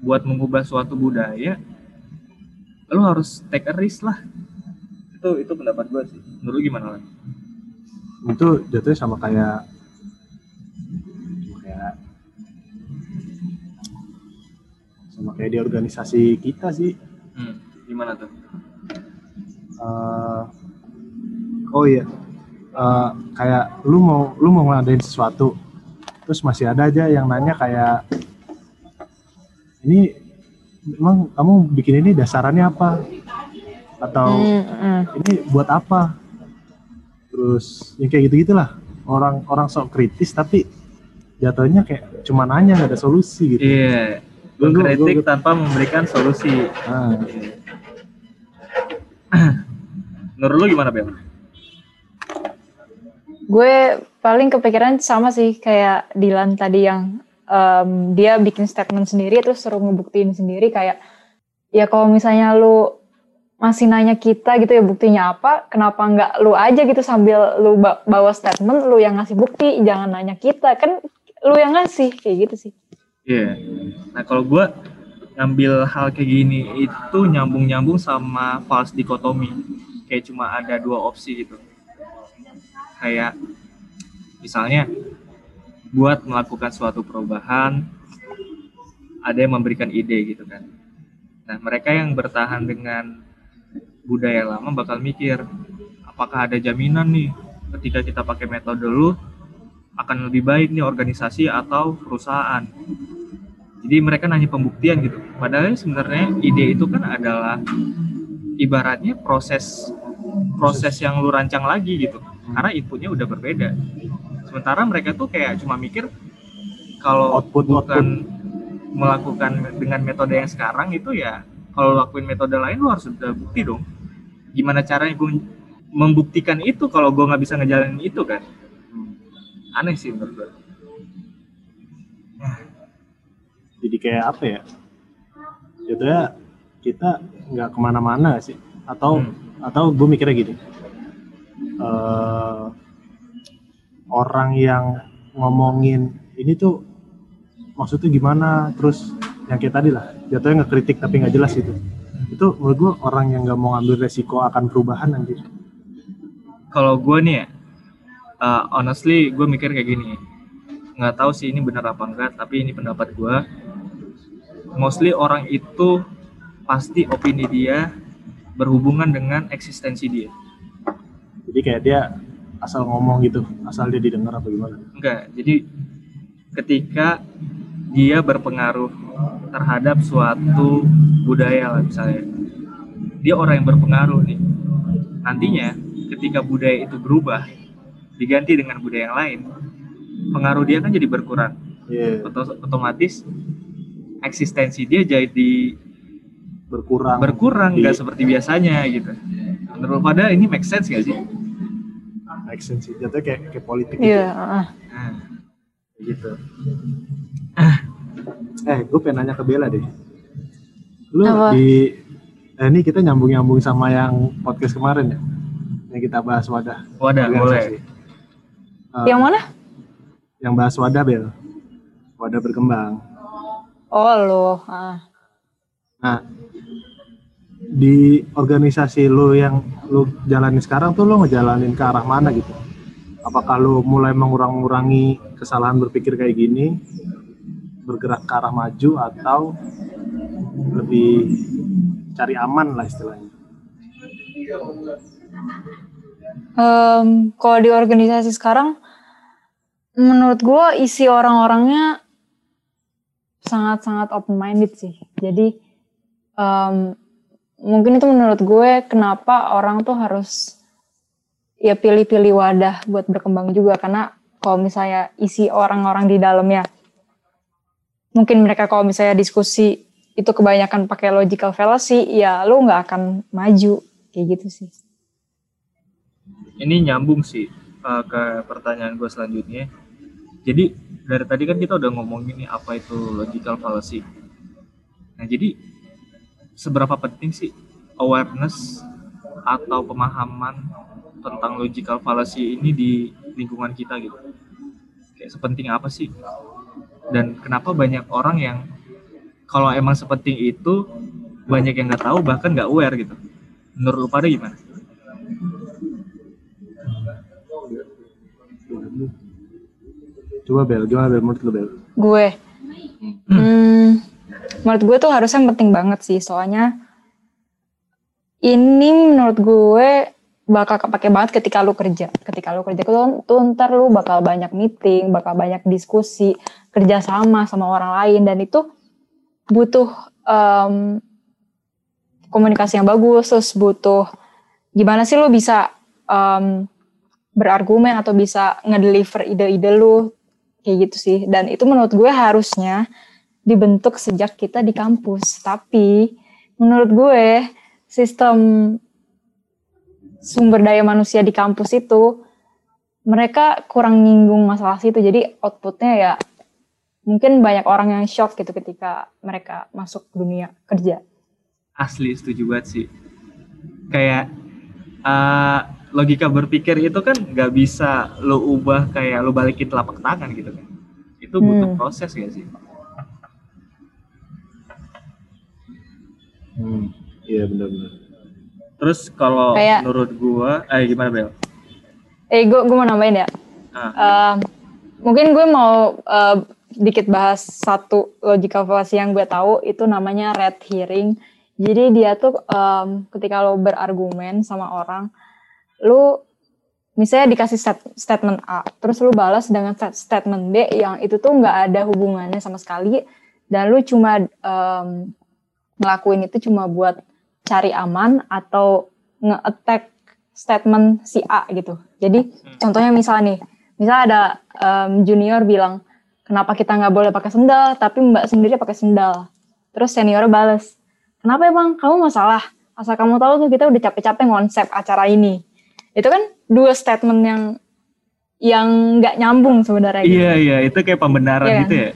buat mengubah suatu budaya lu harus take a risk lah. Itu itu pendapat gue sih. Menurut gimana lah? itu jatuhnya sama kayak sama kayak sama kayak di organisasi kita sih Hmm, gimana tuh? Eh, oh iya Eh, kayak lu mau lu mau ngadain sesuatu terus masih ada aja yang nanya kayak ini emang kamu bikin ini dasarannya apa atau Hmm, hmm. ini buat apa terus yang kayak gitu gitulah orang orang sok kritis tapi jatuhnya kayak cuma nanya nggak ada solusi gitu Iya. Gua- gua- Mengkritik gua- tanpa memberikan solusi. nah, Menurut lu gimana, Bel? Gue paling kepikiran sama sih kayak Dilan tadi yang em, dia bikin statement sendiri terus suruh ngebuktiin sendiri kayak ya kalau misalnya lu masih nanya kita gitu ya buktinya apa, kenapa nggak lu aja gitu sambil lu ba- bawa statement lu yang ngasih bukti, jangan nanya kita kan lu yang ngasih kayak gitu sih. Iya. Nah kalau gue ngambil hal kayak gini itu nyambung-nyambung sama false dikotomi. Kayak cuma ada dua opsi gitu. Kayak misalnya buat melakukan suatu perubahan ada yang memberikan ide gitu kan. Nah mereka yang bertahan dengan budaya lama bakal mikir apakah ada jaminan nih ketika kita pakai metode lu akan lebih baik nih organisasi atau perusahaan. Jadi mereka nanya pembuktian gitu. Padahal sebenarnya ide itu kan adalah ibaratnya proses proses yang lu rancang lagi gitu. Karena inputnya udah berbeda. Sementara mereka tuh kayak cuma mikir kalau Output, bukan melakukan dengan metode yang sekarang itu ya kalau lakuin metode lain lu harus udah bukti dong. Gimana caranya gue membuktikan itu kalau gue nggak bisa ngejalanin itu kan? Aneh sih menurut gue. <sighs> jadi kayak apa ya jatuhnya kita nggak ke mana-mana sih atau Hmm. atau gue mikirnya gini eh, orang yang ngomongin ini tuh maksudnya gimana terus yang kayak tadi lah jatuhnya ngekritik tapi nggak jelas itu itu menurut gue orang yang nggak mau ngambil resiko akan perubahan anjir kalau gue nih ya, uh, honestly gue mikir kayak gini, nggak tahu sih ini benar apa enggak, tapi ini pendapat gue. Mostly orang itu pasti opini dia berhubungan dengan eksistensi dia. Jadi kayak dia asal ngomong gitu asal dia didengar apa gimana Enggak, jadi ketika dia berpengaruh terhadap suatu budaya lah misalnya, dia orang yang berpengaruh nih. Nantinya ketika budaya itu berubah, diganti dengan budaya yang lain, pengaruh dia kan jadi berkurang. Oto- otomatis eksistensi dia jadi berkurang berkurang nggak seperti biasanya gitu. Menurut pada ini make sense gak sih? Sense sih jatuhnya kayak kayak politik gitu. Iya, ah. Nah, gitu. Eh, gue pengen nanya ke Bella deh. Lu Apa? di eh, ini kita nyambung-nyambung sama yang podcast kemarin ya. Yang kita bahas wadah. Wadah, boleh. Eh, Yang mana? Yang bahas wadah, Bel. Wadah berkembang. Oh lo, ah. Nah, di organisasi lu yang lu jalanin sekarang tuh lu ngejalanin ke arah mana gitu? Apakah lu mulai mengurang-ngurangi kesalahan berpikir kayak gini, bergerak ke arah maju atau lebih cari aman lah istilahnya? Em, kalau di organisasi sekarang, menurut gue isi orang-orangnya sangat-sangat open minded sih. Jadi em, mungkin itu menurut gue kenapa orang tuh harus ya pilih-pilih wadah buat berkembang juga. Karena kalau misalnya isi orang-orang di dalamnya mungkin mereka kalau misalnya diskusi itu kebanyakan pakai logical fallacy ya lu nggak akan maju. Kayak gitu sih. Ini nyambung sih uh, ke pertanyaan gue selanjutnya. Jadi dari tadi kan kita udah ngomongin nih apa itu logical fallacy. Nah jadi seberapa penting sih awareness atau pemahaman tentang logical fallacy ini di lingkungan kita gitu? Kayak sepenting apa sih? Dan kenapa banyak orang yang kalau emang sepenting itu banyak yang nggak tahu bahkan nggak aware gitu? Menurut lu pada gimana? Coba Bel, gimana Bel? Menurut lu Bel? gue. Hmm, menurut gue tuh harusnya penting banget sih soalnya ini menurut gue bakal kepake banget ketika lu kerja. Ketika lu kerja tuh, tuh ntar lu bakal banyak meeting, bakal banyak diskusi, kerja sama sama orang lain dan itu butuh um, komunikasi yang bagus, terus butuh gimana sih lu bisa um, berargumen atau bisa ngedeliver ide-ide lu kayak gitu sih. Dan itu menurut gue harusnya dibentuk sejak kita di kampus. Tapi menurut gue sistem sumber daya manusia di kampus itu mereka kurang nyinggung masalah situ. Jadi outputnya ya mungkin banyak orang yang shock gitu ketika mereka masuk dunia kerja. Asli setuju banget sih. Kayak uh, logika berpikir itu kan nggak bisa lo ubah kayak lo balikin telapak tangan gitu kan. Itu butuh Hmm. proses ya sih Hmm, iya benar-benar. terus kalau Kayak- menurut gua eh gimana Bel eh gue gue mau nambahin ya Ah. Um, mungkin gue mau uh, dikit bahas satu logical fallacy yang gue tahu itu namanya red hearing jadi dia tuh um, ketika lo berargumen sama orang lu misalnya dikasih stat- statement A terus lu balas dengan stat- statement B yang itu tuh nggak ada hubungannya sama sekali dan lu cuma um, ngelakuin itu cuma buat cari aman atau nge-attack statement si A gitu. Jadi contohnya misalnya nih misal ada em, junior bilang kenapa kita nggak boleh pakai sendal tapi mbak sendiri pakai sendal? Terus senior bales kenapa emang kamu masalah asal kamu tahu tuh kita udah capek-capek ngonsep acara ini. Itu kan dua statement yang yang nggak nyambung sebenarnya gitu. iya iya. Itu kayak pembenaran Iya. gitu ya?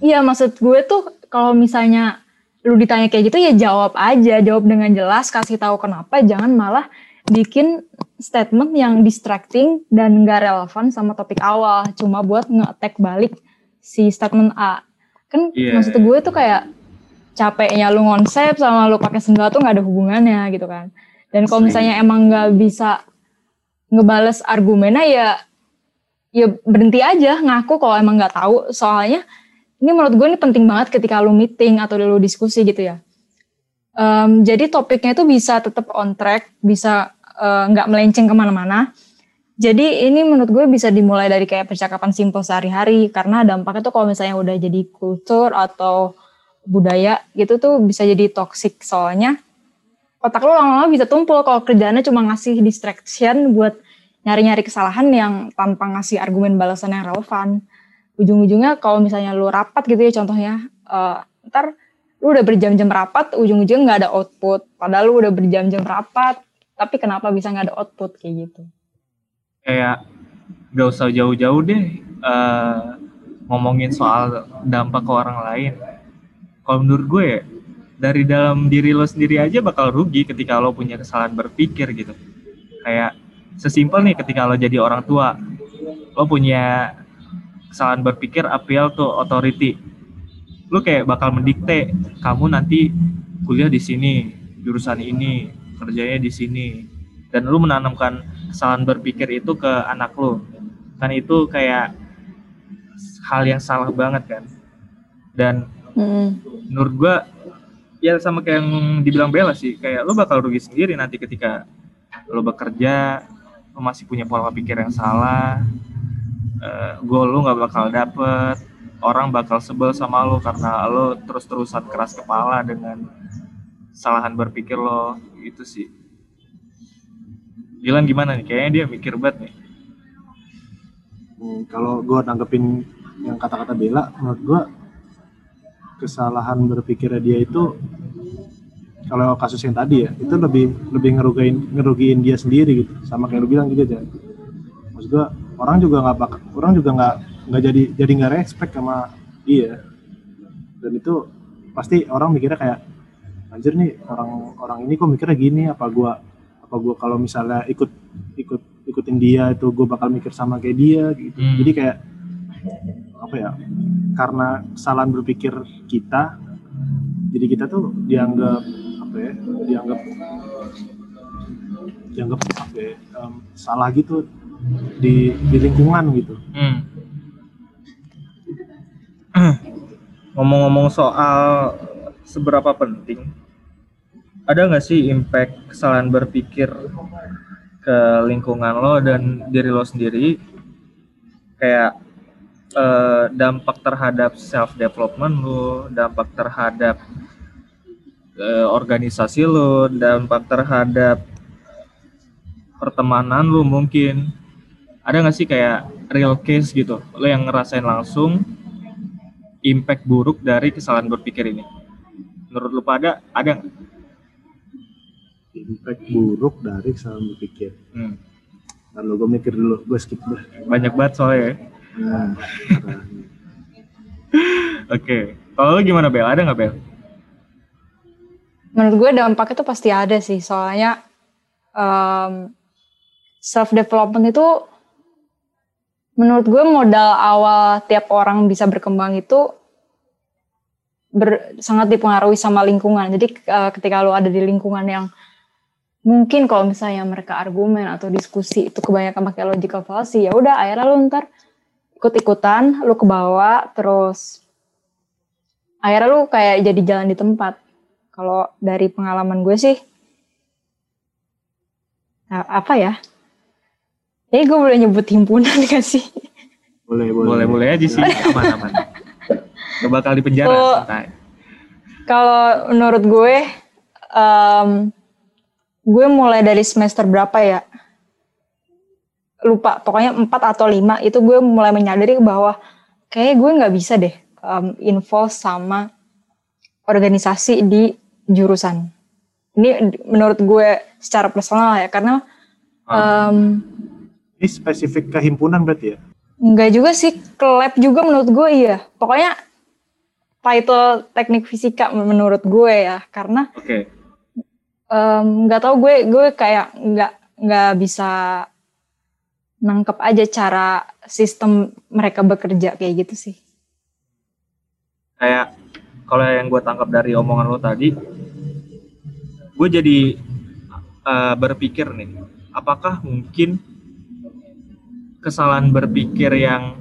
Iya maksud gue tuh kalau misalnya lu ditanya kayak gitu ya jawab aja, jawab dengan jelas, kasih tahu kenapa, jangan malah bikin statement yang distracting dan gak relevan sama topik awal, cuma buat nge-attack balik si statement A. Kan Iya. maksud gue tuh kayak capeknya lu konsep sama lu pakai sendal tuh nggak ada hubungannya gitu kan. Dan kalau misalnya emang nggak bisa ngebales argumennya ya ya berhenti aja ngaku kalau emang nggak tahu soalnya ini menurut gue ini penting banget ketika lu meeting atau lu diskusi gitu ya. Em, jadi topiknya itu bisa tetap on track, bisa eh, nggak melenceng ke mana-mana. Jadi ini menurut gue bisa dimulai dari kayak percakapan simpel sehari-hari karena dampaknya tuh kalau misalnya udah jadi kultur atau budaya gitu tuh bisa jadi toxic soalnya otak lu lama-lama bisa tumpul kalau kerjaannya cuma ngasih distraction buat nyari-nyari kesalahan yang tanpa ngasih argumen balasan yang relevan ujung-ujungnya kalau misalnya lu rapat gitu ya contohnya eh, ntar lu udah berjam-jam rapat ujung-ujungnya nggak ada output padahal lu udah berjam-jam rapat tapi kenapa bisa nggak ada output kayak gitu kayak gak usah jauh-jauh deh eh, ngomongin soal dampak ke orang lain. Kalau menurut gue ya, dari dalam diri lo sendiri aja bakal rugi ketika lo punya kesalahan berpikir gitu. Kayak sesimpel nih ketika lo jadi orang tua, lo punya kesalahan berpikir appeal to authority. Lo kayak bakal mendikte kamu nanti kuliah di sini, jurusan ini, kerjanya di sini, dan lu menanamkan kesalahan berpikir itu ke anak lu kan itu kayak hal yang salah banget kan dan Mm-mm. menurut gua ya sama kayak yang dibilang Bella sih kayak lu bakal rugi sendiri nanti ketika lu bekerja lu masih punya pola pikir yang salah eh, goal lu nggak bakal dapet. Orang bakal sebel sama lu karena lu terus-terusan keras kepala dengan kesalahan berpikir lo. Itu sih. Dilan gimana nih? Kayaknya dia mikir banget nih. Hmm, kalau gue nanggepin yang kata-kata Bella, menurut gue kesalahan berpikirnya dia itu kalau kasus yang tadi ya itu lebih lebih ngerugiin ngerugiin dia sendiri gitu. Sama kayak lu bilang juga aja. Maksud gue orang juga nggak bak orang juga nggak nggak jadi jadi nggak respect sama dia. Dan itu pasti orang mikirnya kayak anjir nih orang orang ini kok mikirnya gini apa gua apa gua kalau misalnya ikut ikut ikutin dia itu gue bakal mikir sama kayak dia gitu. Hmm. jadi kayak apa ya karena kesalahan berpikir kita jadi kita tuh dianggap apa ya dianggap dianggap apa ya, em, salah gitu di di lingkungan gitu Hmm. <clears throat> Ngomong-ngomong soal seberapa penting, ada nggak sih impact kesalahan berpikir ke lingkungan lo dan diri lo sendiri? Kayak eh, dampak terhadap self development lo, dampak terhadap eh, organisasi lo, dampak terhadap pertemanan lo mungkin. Ada nggak sih kayak real case gitu, lo yang ngerasain langsung impact buruk dari kesalahan berpikir ini? Menurut lu pada ada nggak? impact buruk dari kesalahan berpikir Hmm, lalu gue mikir dulu gue skip deh banyak banget soalnya. ya. nah, <laughs> Oke, kalau lu gimana Bel? Ada nggak Bel? menurut gue dampaknya tuh pasti ada sih soalnya self development itu menurut gue modal awal tiap orang bisa berkembang itu ber- sangat dipengaruhi sama lingkungan jadi eh, ketika lo ada di lingkungan yang mungkin kalau misalnya mereka argumen atau diskusi itu kebanyakan pakai logical fallacy ya udah akhirnya lo ntar ikut-ikutan lo ke bawah terus akhirnya lo kayak jadi jalan di tempat kalau dari pengalaman gue sih, apa ya? Eh, gue boleh nyebut himpunan <laughs> gak sih? boleh boleh Boleh boleh aja sih, aman aman. Gak bakal di penjara, santai. Kalau menurut gue, em, gue mulai dari semester berapa ya? Lupa, pokoknya 4 atau 5 itu gue mulai menyadari bahwa kayak gue nggak bisa deh em, involve sama organisasi di jurusan. Ini menurut gue secara personal ya, karena em, ini spesifik ke himpunan berarti ya Enggak juga sih, ke lab juga menurut gue iya. Pokoknya title teknik fisika menurut gue ya, karena Oke, em, nggak tahu gue gue kayak nggak nggak bisa nangkep aja cara sistem mereka bekerja kayak gitu sih. kayak kalau yang gue tangkap dari omongan lo tadi, gue jadi eh, berpikir nih, apakah mungkin kesalahan berpikir yang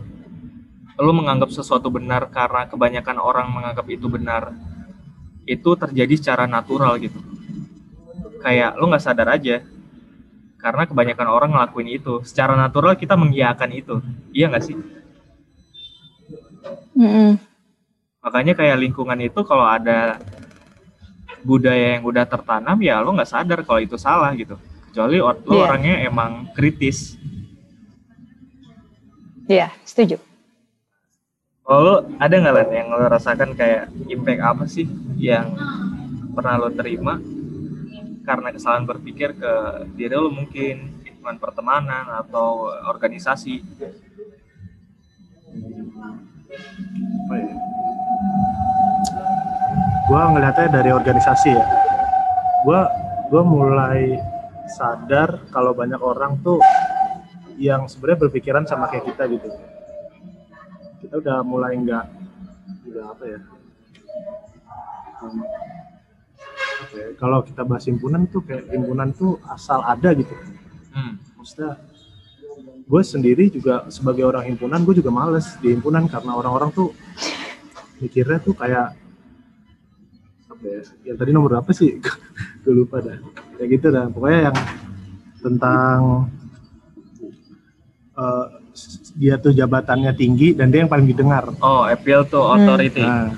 lo menganggap sesuatu benar karena kebanyakan orang menganggap itu benar, itu terjadi secara natural gitu. Kayak lo nggak sadar aja, karena kebanyakan orang ngelakuin itu. Secara natural kita mengiyakan itu, iya nggak sih? Mm-mm. makanya kayak lingkungan itu kalau ada budaya yang udah tertanam ya lo nggak sadar kalau itu salah gitu kecuali lo Iya. orangnya emang kritis Iya, setuju. kalau lo ada nggak Len, yang lo rasakan kayak impact apa sih yang pernah lo terima karena kesalahan berpikir ke diri lo mungkin lingkungan pertemanan atau organisasi? Ya? Gue ngelihatnya dari organisasi ya. Gue gue mulai sadar kalau banyak orang tuh yang sebenarnya berpikiran sama kayak kita gitu. Kita udah mulai nggak udah apa ya? Um, apa ya, kalau kita bahas himpunan tuh kayak himpunan tuh asal ada gitu. Hmm. maksudnya gue sendiri juga sebagai orang himpunan gue juga males di himpunan karena orang-orang tuh mikirnya tuh kayak apa ya? Yang tadi nomor apa sih? <laughs> Gue lupa dah. Kayak gitu dah. Pokoknya yang tentang eh, dia tuh jabatannya tinggi dan dia yang paling didengar oh appeal to Hmm. authority Nah,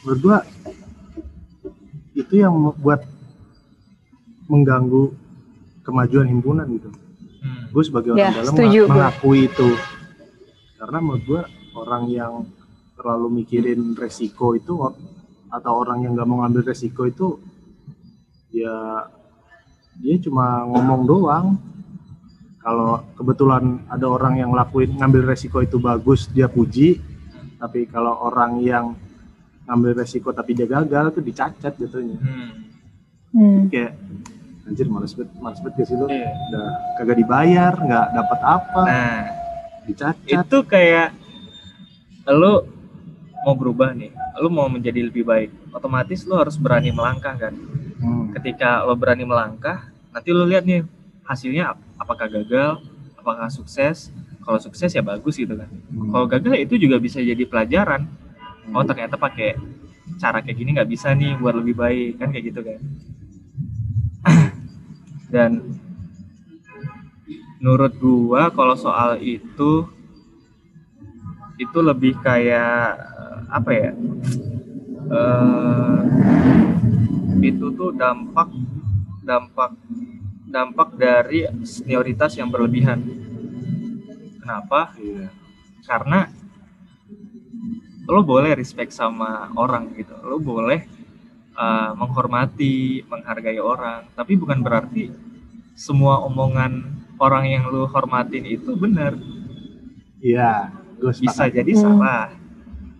menurut gua itu yang buat mengganggu kemajuan himpunan gitu Hmm. gue sebagai Ya, orang dalam setuju gue. mengakui itu karena menurut gue orang yang terlalu mikirin resiko itu atau orang yang nggak mau ngambil resiko itu ya dia cuma ngomong doang kalau kebetulan ada orang yang lakuin ngambil resiko itu bagus dia puji tapi kalau orang yang ngambil resiko tapi dia gagal itu dicacat jatuhnya Hmm. Hmm. kayak anjir males banget males banget gak sih lu Iya. udah kagak dibayar nggak dapat apa Nah, dicacat itu kayak lu mau berubah nih, lu mau menjadi lebih baik, otomatis lu harus berani melangkah kan. Hmm. Ketika lo berani melangkah, nanti lu lihat nih hasilnya ap- apakah gagal, apakah sukses. Kalau sukses ya bagus gitu kan. Hmm. Kalau gagal ya itu juga bisa jadi pelajaran. Oh ternyata pakai cara kayak gini nggak bisa nih buat lebih baik kan kayak gitu kan. <coughs> Dan menurut gua kalau soal itu itu lebih kayak apa ya? eh itu tuh dampak dampak dampak dari senioritas yang berlebihan. Kenapa? Iya. Karena lo boleh respect sama orang gitu, lo boleh uh, menghormati, menghargai orang, tapi bukan berarti semua omongan orang yang lo hormatin itu benar. Iya, gue Bisa sepakat. jadi Hmm. salah,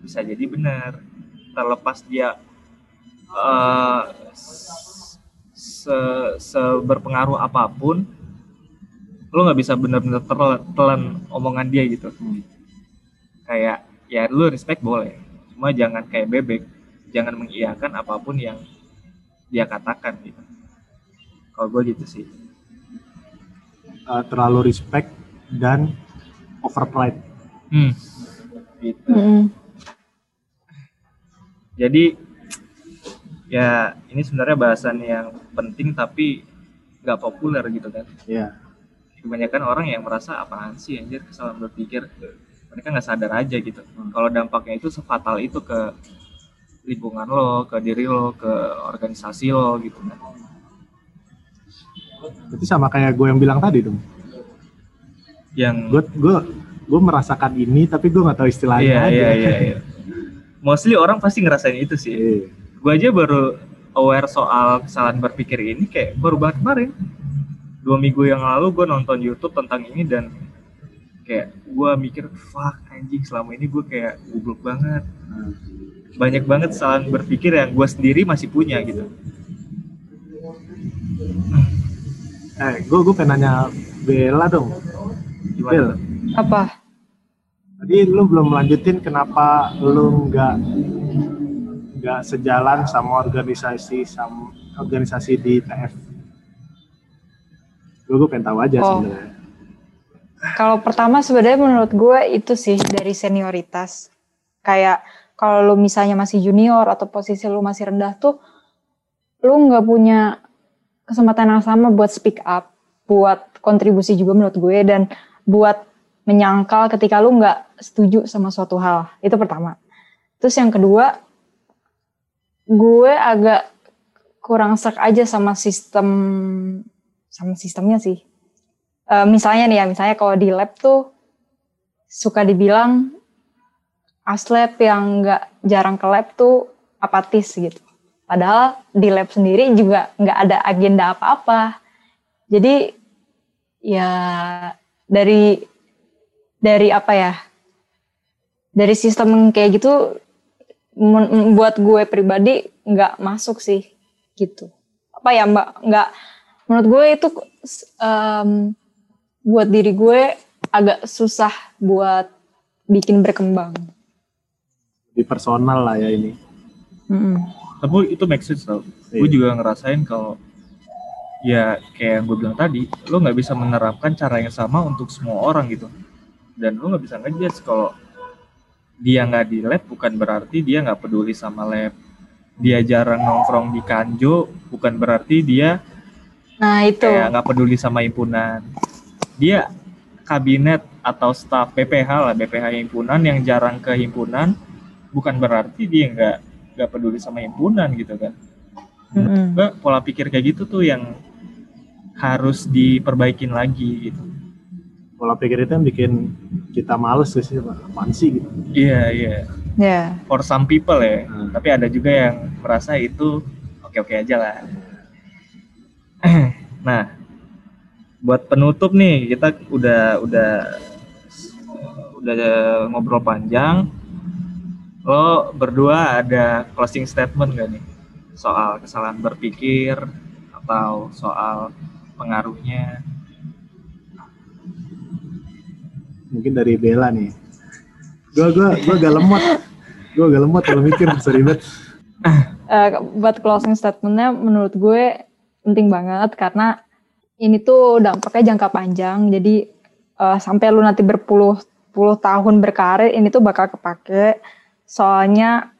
bisa jadi benar. Terlepas dia uh, se, seberpengaruh apa pun, lo nggak bisa benar-benar terle- telan omongan dia gitu. Kayak ya lu respect boleh, cuma jangan kayak bebek, jangan mengiyakan apa pun yang dia katakan gitu. Kalau gue gitu sih. Eh, terlalu respect dan over pride. Hmm. Gitu. Mm-mm. Jadi ya ini sebenarnya bahasan yang penting tapi nggak populer gitu kan. Iya. Kebanyakan orang yang merasa apaan sih anjir kesalahan berpikir mereka nggak sadar aja gitu. Kalau dampaknya itu sefatal itu ke lingkungan lo, ke diri lo, ke organisasi lo gitu kan. Berarti sama kayak gue yang bilang tadi dong. Yang Gue gue gue merasakan ini tapi gue nggak tahu istilahnya iya aja. iya iya iya. <laughs> Mostly orang pasti ngerasain itu sih. Iya. Gue aja baru aware soal kesalahan berpikir ini kayak baru banget kemarin dua minggu yang lalu gue nonton YouTube tentang ini dan kayak gue mikir fuck anjing selama ini gue kayak goblok banget banyak banget kesalahan berpikir yang gue sendiri masih punya gitu Eh, gue gue pengen nanya Bella dong. gimana Bel? Apa? tadi lu belum melanjutin kenapa lu nggak nggak sejalan sama organisasi sama organisasi di TF. Gue gue pengen tahu aja Oh. sebenarnya. Kalau pertama sebenarnya menurut gue itu sih dari senioritas. Kayak kalau lu misalnya masih junior atau posisi lu masih rendah tuh, lu nggak punya kesempatan yang sama buat speak up, buat kontribusi juga menurut gue dan buat menyangkal ketika lu nggak setuju sama suatu hal. Itu pertama. Terus yang kedua, gue agak kurang serk aja sama sistem sama sistemnya sih. Eh, misalnya nih ya, misalnya kalau di lab tuh suka dibilang aslab yang nggak jarang ke lab tuh apatis gitu. Padahal di lab sendiri juga nggak ada agenda apa-apa. Jadi ya dari dari apa ya? Dari sistem kayak gitu buat gue pribadi nggak masuk sih gitu. Apa ya mbak? Nggak menurut gue itu em, buat diri gue agak susah buat bikin berkembang. Di personal lah ya ini. Mm-mm. tapi itu make sense tau Iya. gue juga ngerasain kalau ya kayak yang gue bilang tadi lo nggak bisa menerapkan cara yang sama untuk semua orang gitu dan lo nggak bisa ngejudge kalau dia nggak di lab bukan berarti dia nggak peduli sama lab dia jarang nongkrong di kanjo bukan berarti dia Nah itu. kayak nggak peduli sama himpunan dia kabinet atau staf BPH lah BPH himpunan yang jarang ke himpunan bukan berarti dia nggak nggak peduli sama himpunan gitu kan Mm-mm. Mbak, pola pikir kayak gitu tuh yang harus diperbaikin lagi gitu. Pola pikir itu yang bikin kita males sih, sih, apaan sih gitu. Iya iya. Ya. For some people ya. Hmm. Tapi ada juga yang merasa itu oke-oke aja lah. <clears throat> nah, buat penutup nih kita udah udah udah ngobrol panjang. Lo berdua ada closing statement gak nih soal kesalahan berpikir atau soal pengaruhnya? Mungkin dari Bella nih. Gua gua gua agak lemot. Gua agak lemot kalau mikir sorry banget. Eh, buat closing statementnya menurut gue penting banget karena ini tuh dampaknya jangka panjang jadi eh, sampai lu nanti berpuluh-puluh tahun berkarir ini tuh bakal kepake soalnya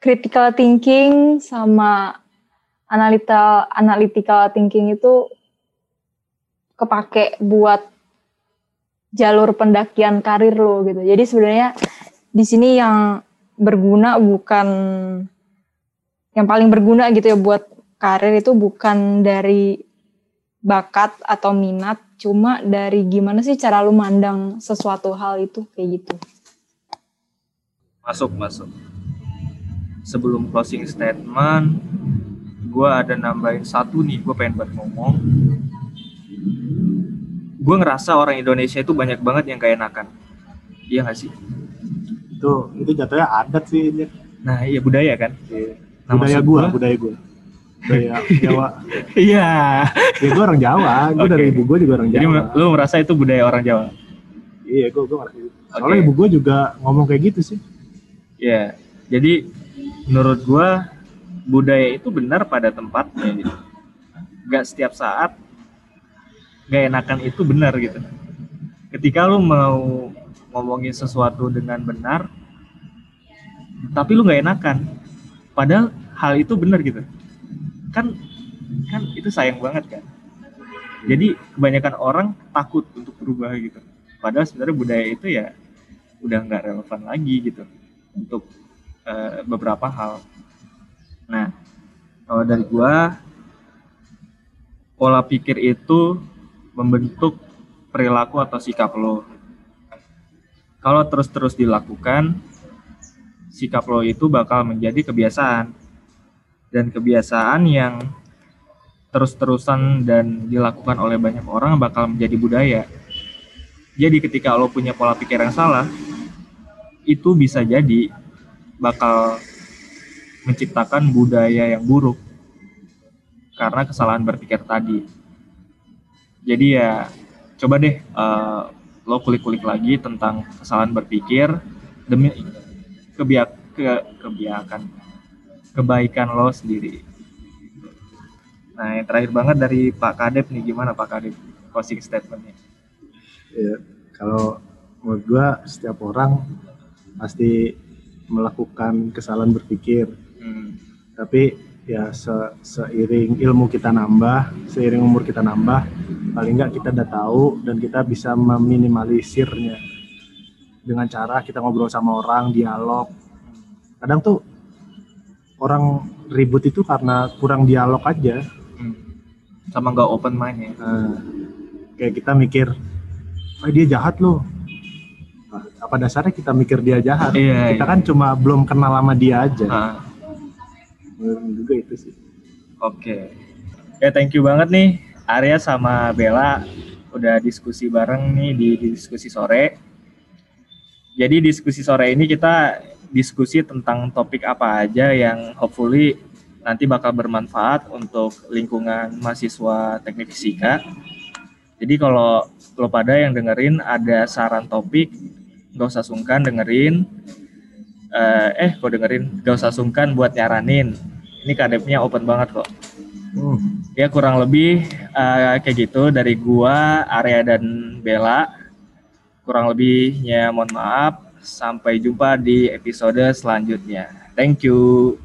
critical thinking sama analytical analytical thinking itu kepake buat jalur pendakian karir lo gitu jadi sebenarnya di sini yang berguna bukan yang paling berguna gitu ya buat karir itu bukan dari bakat atau minat, cuma dari gimana sih cara lu mandang sesuatu hal itu kayak gitu. Masuk masuk. Sebelum closing statement, gue ada nambahin satu nih, gue pengen buat ngomong. Gue ngerasa orang Indonesia itu banyak banget yang keenakan. Iya gak sih? Itu itu jatuhnya adat sih. Nyet. Nah iya budaya kan? Nah, budaya gua- budaya gua. Budaya Jawa. <laughs> Iya. Ya gua orang Jawa, gua Oke. dari ibu gua juga orang Jadi Jawa. lu merasa itu budaya orang Jawa? Iya, gua gua ngerti. Soalnya Oke. ibu gua juga ngomong kayak gitu sih. Iya. Jadi menurut gua budaya itu benar pada tempatnya gitu. Gak setiap saat gak enakan itu benar gitu. Ketika lu mau ngomongin sesuatu dengan benar, tapi lu gak enakan, padahal hal itu benar gitu. Kan kan itu sayang banget kan. Jadi kebanyakan orang takut untuk berubah gitu. Padahal sebenarnya budaya itu ya udah nggak relevan lagi gitu untuk eh, beberapa hal. Nah, kalau dari gua pola pikir itu membentuk perilaku atau sikap lo. Kalau terus-terus dilakukan, sikap lo itu bakal menjadi kebiasaan. Dan kebiasaan yang terus-terusan dan dilakukan oleh banyak orang bakal menjadi budaya. Jadi ketika lo punya pola pikir yang salah, itu bisa jadi bakal menciptakan budaya yang buruk karena kesalahan berpikir tadi. Jadi ya coba deh eh, lo kulik-kulik lagi tentang kesalahan berpikir demi kebiak ke kebiakan kebaikan lo sendiri. Nah yang terakhir banget dari Pak Kadep nih gimana Pak Kadep closing statementnya? Ya, kalau menurut gua setiap orang pasti melakukan kesalahan berpikir, Hmm, tapi ya se- seiring ilmu kita nambah, seiring umur kita nambah, paling nggak kita udah tahu dan kita bisa meminimalisirnya dengan cara kita ngobrol sama orang, dialog. Kadang tuh orang ribut itu karena kurang dialog aja. hmm. Sama nggak open mind ya? Nah, kayak kita mikir, oh dia jahat loh. Nah, apa dasarnya kita mikir dia jahat? Iya, kita iya. kan cuma belum kenal sama dia aja. Ah. Menurut juga itu sih. Oke. Ya thank you banget nih Arya sama Bella udah diskusi bareng nih di, di diskusi sore. Jadi diskusi sore ini kita diskusi tentang topik apa aja yang hopefully nanti bakal bermanfaat untuk lingkungan mahasiswa teknik fisika. Jadi kalau lo pada yang dengerin ada saran topik, nggak usah sungkan dengerin. Eh, eh kok dengerin, nggak usah sungkan buat nyaranin. Ini kadepnya open banget kok. Hmm. ya kurang lebih eh, kayak gitu dari gua Arya dan Bella. Kurang lebihnya mohon maaf. Sampai jumpa di episode selanjutnya. Thank you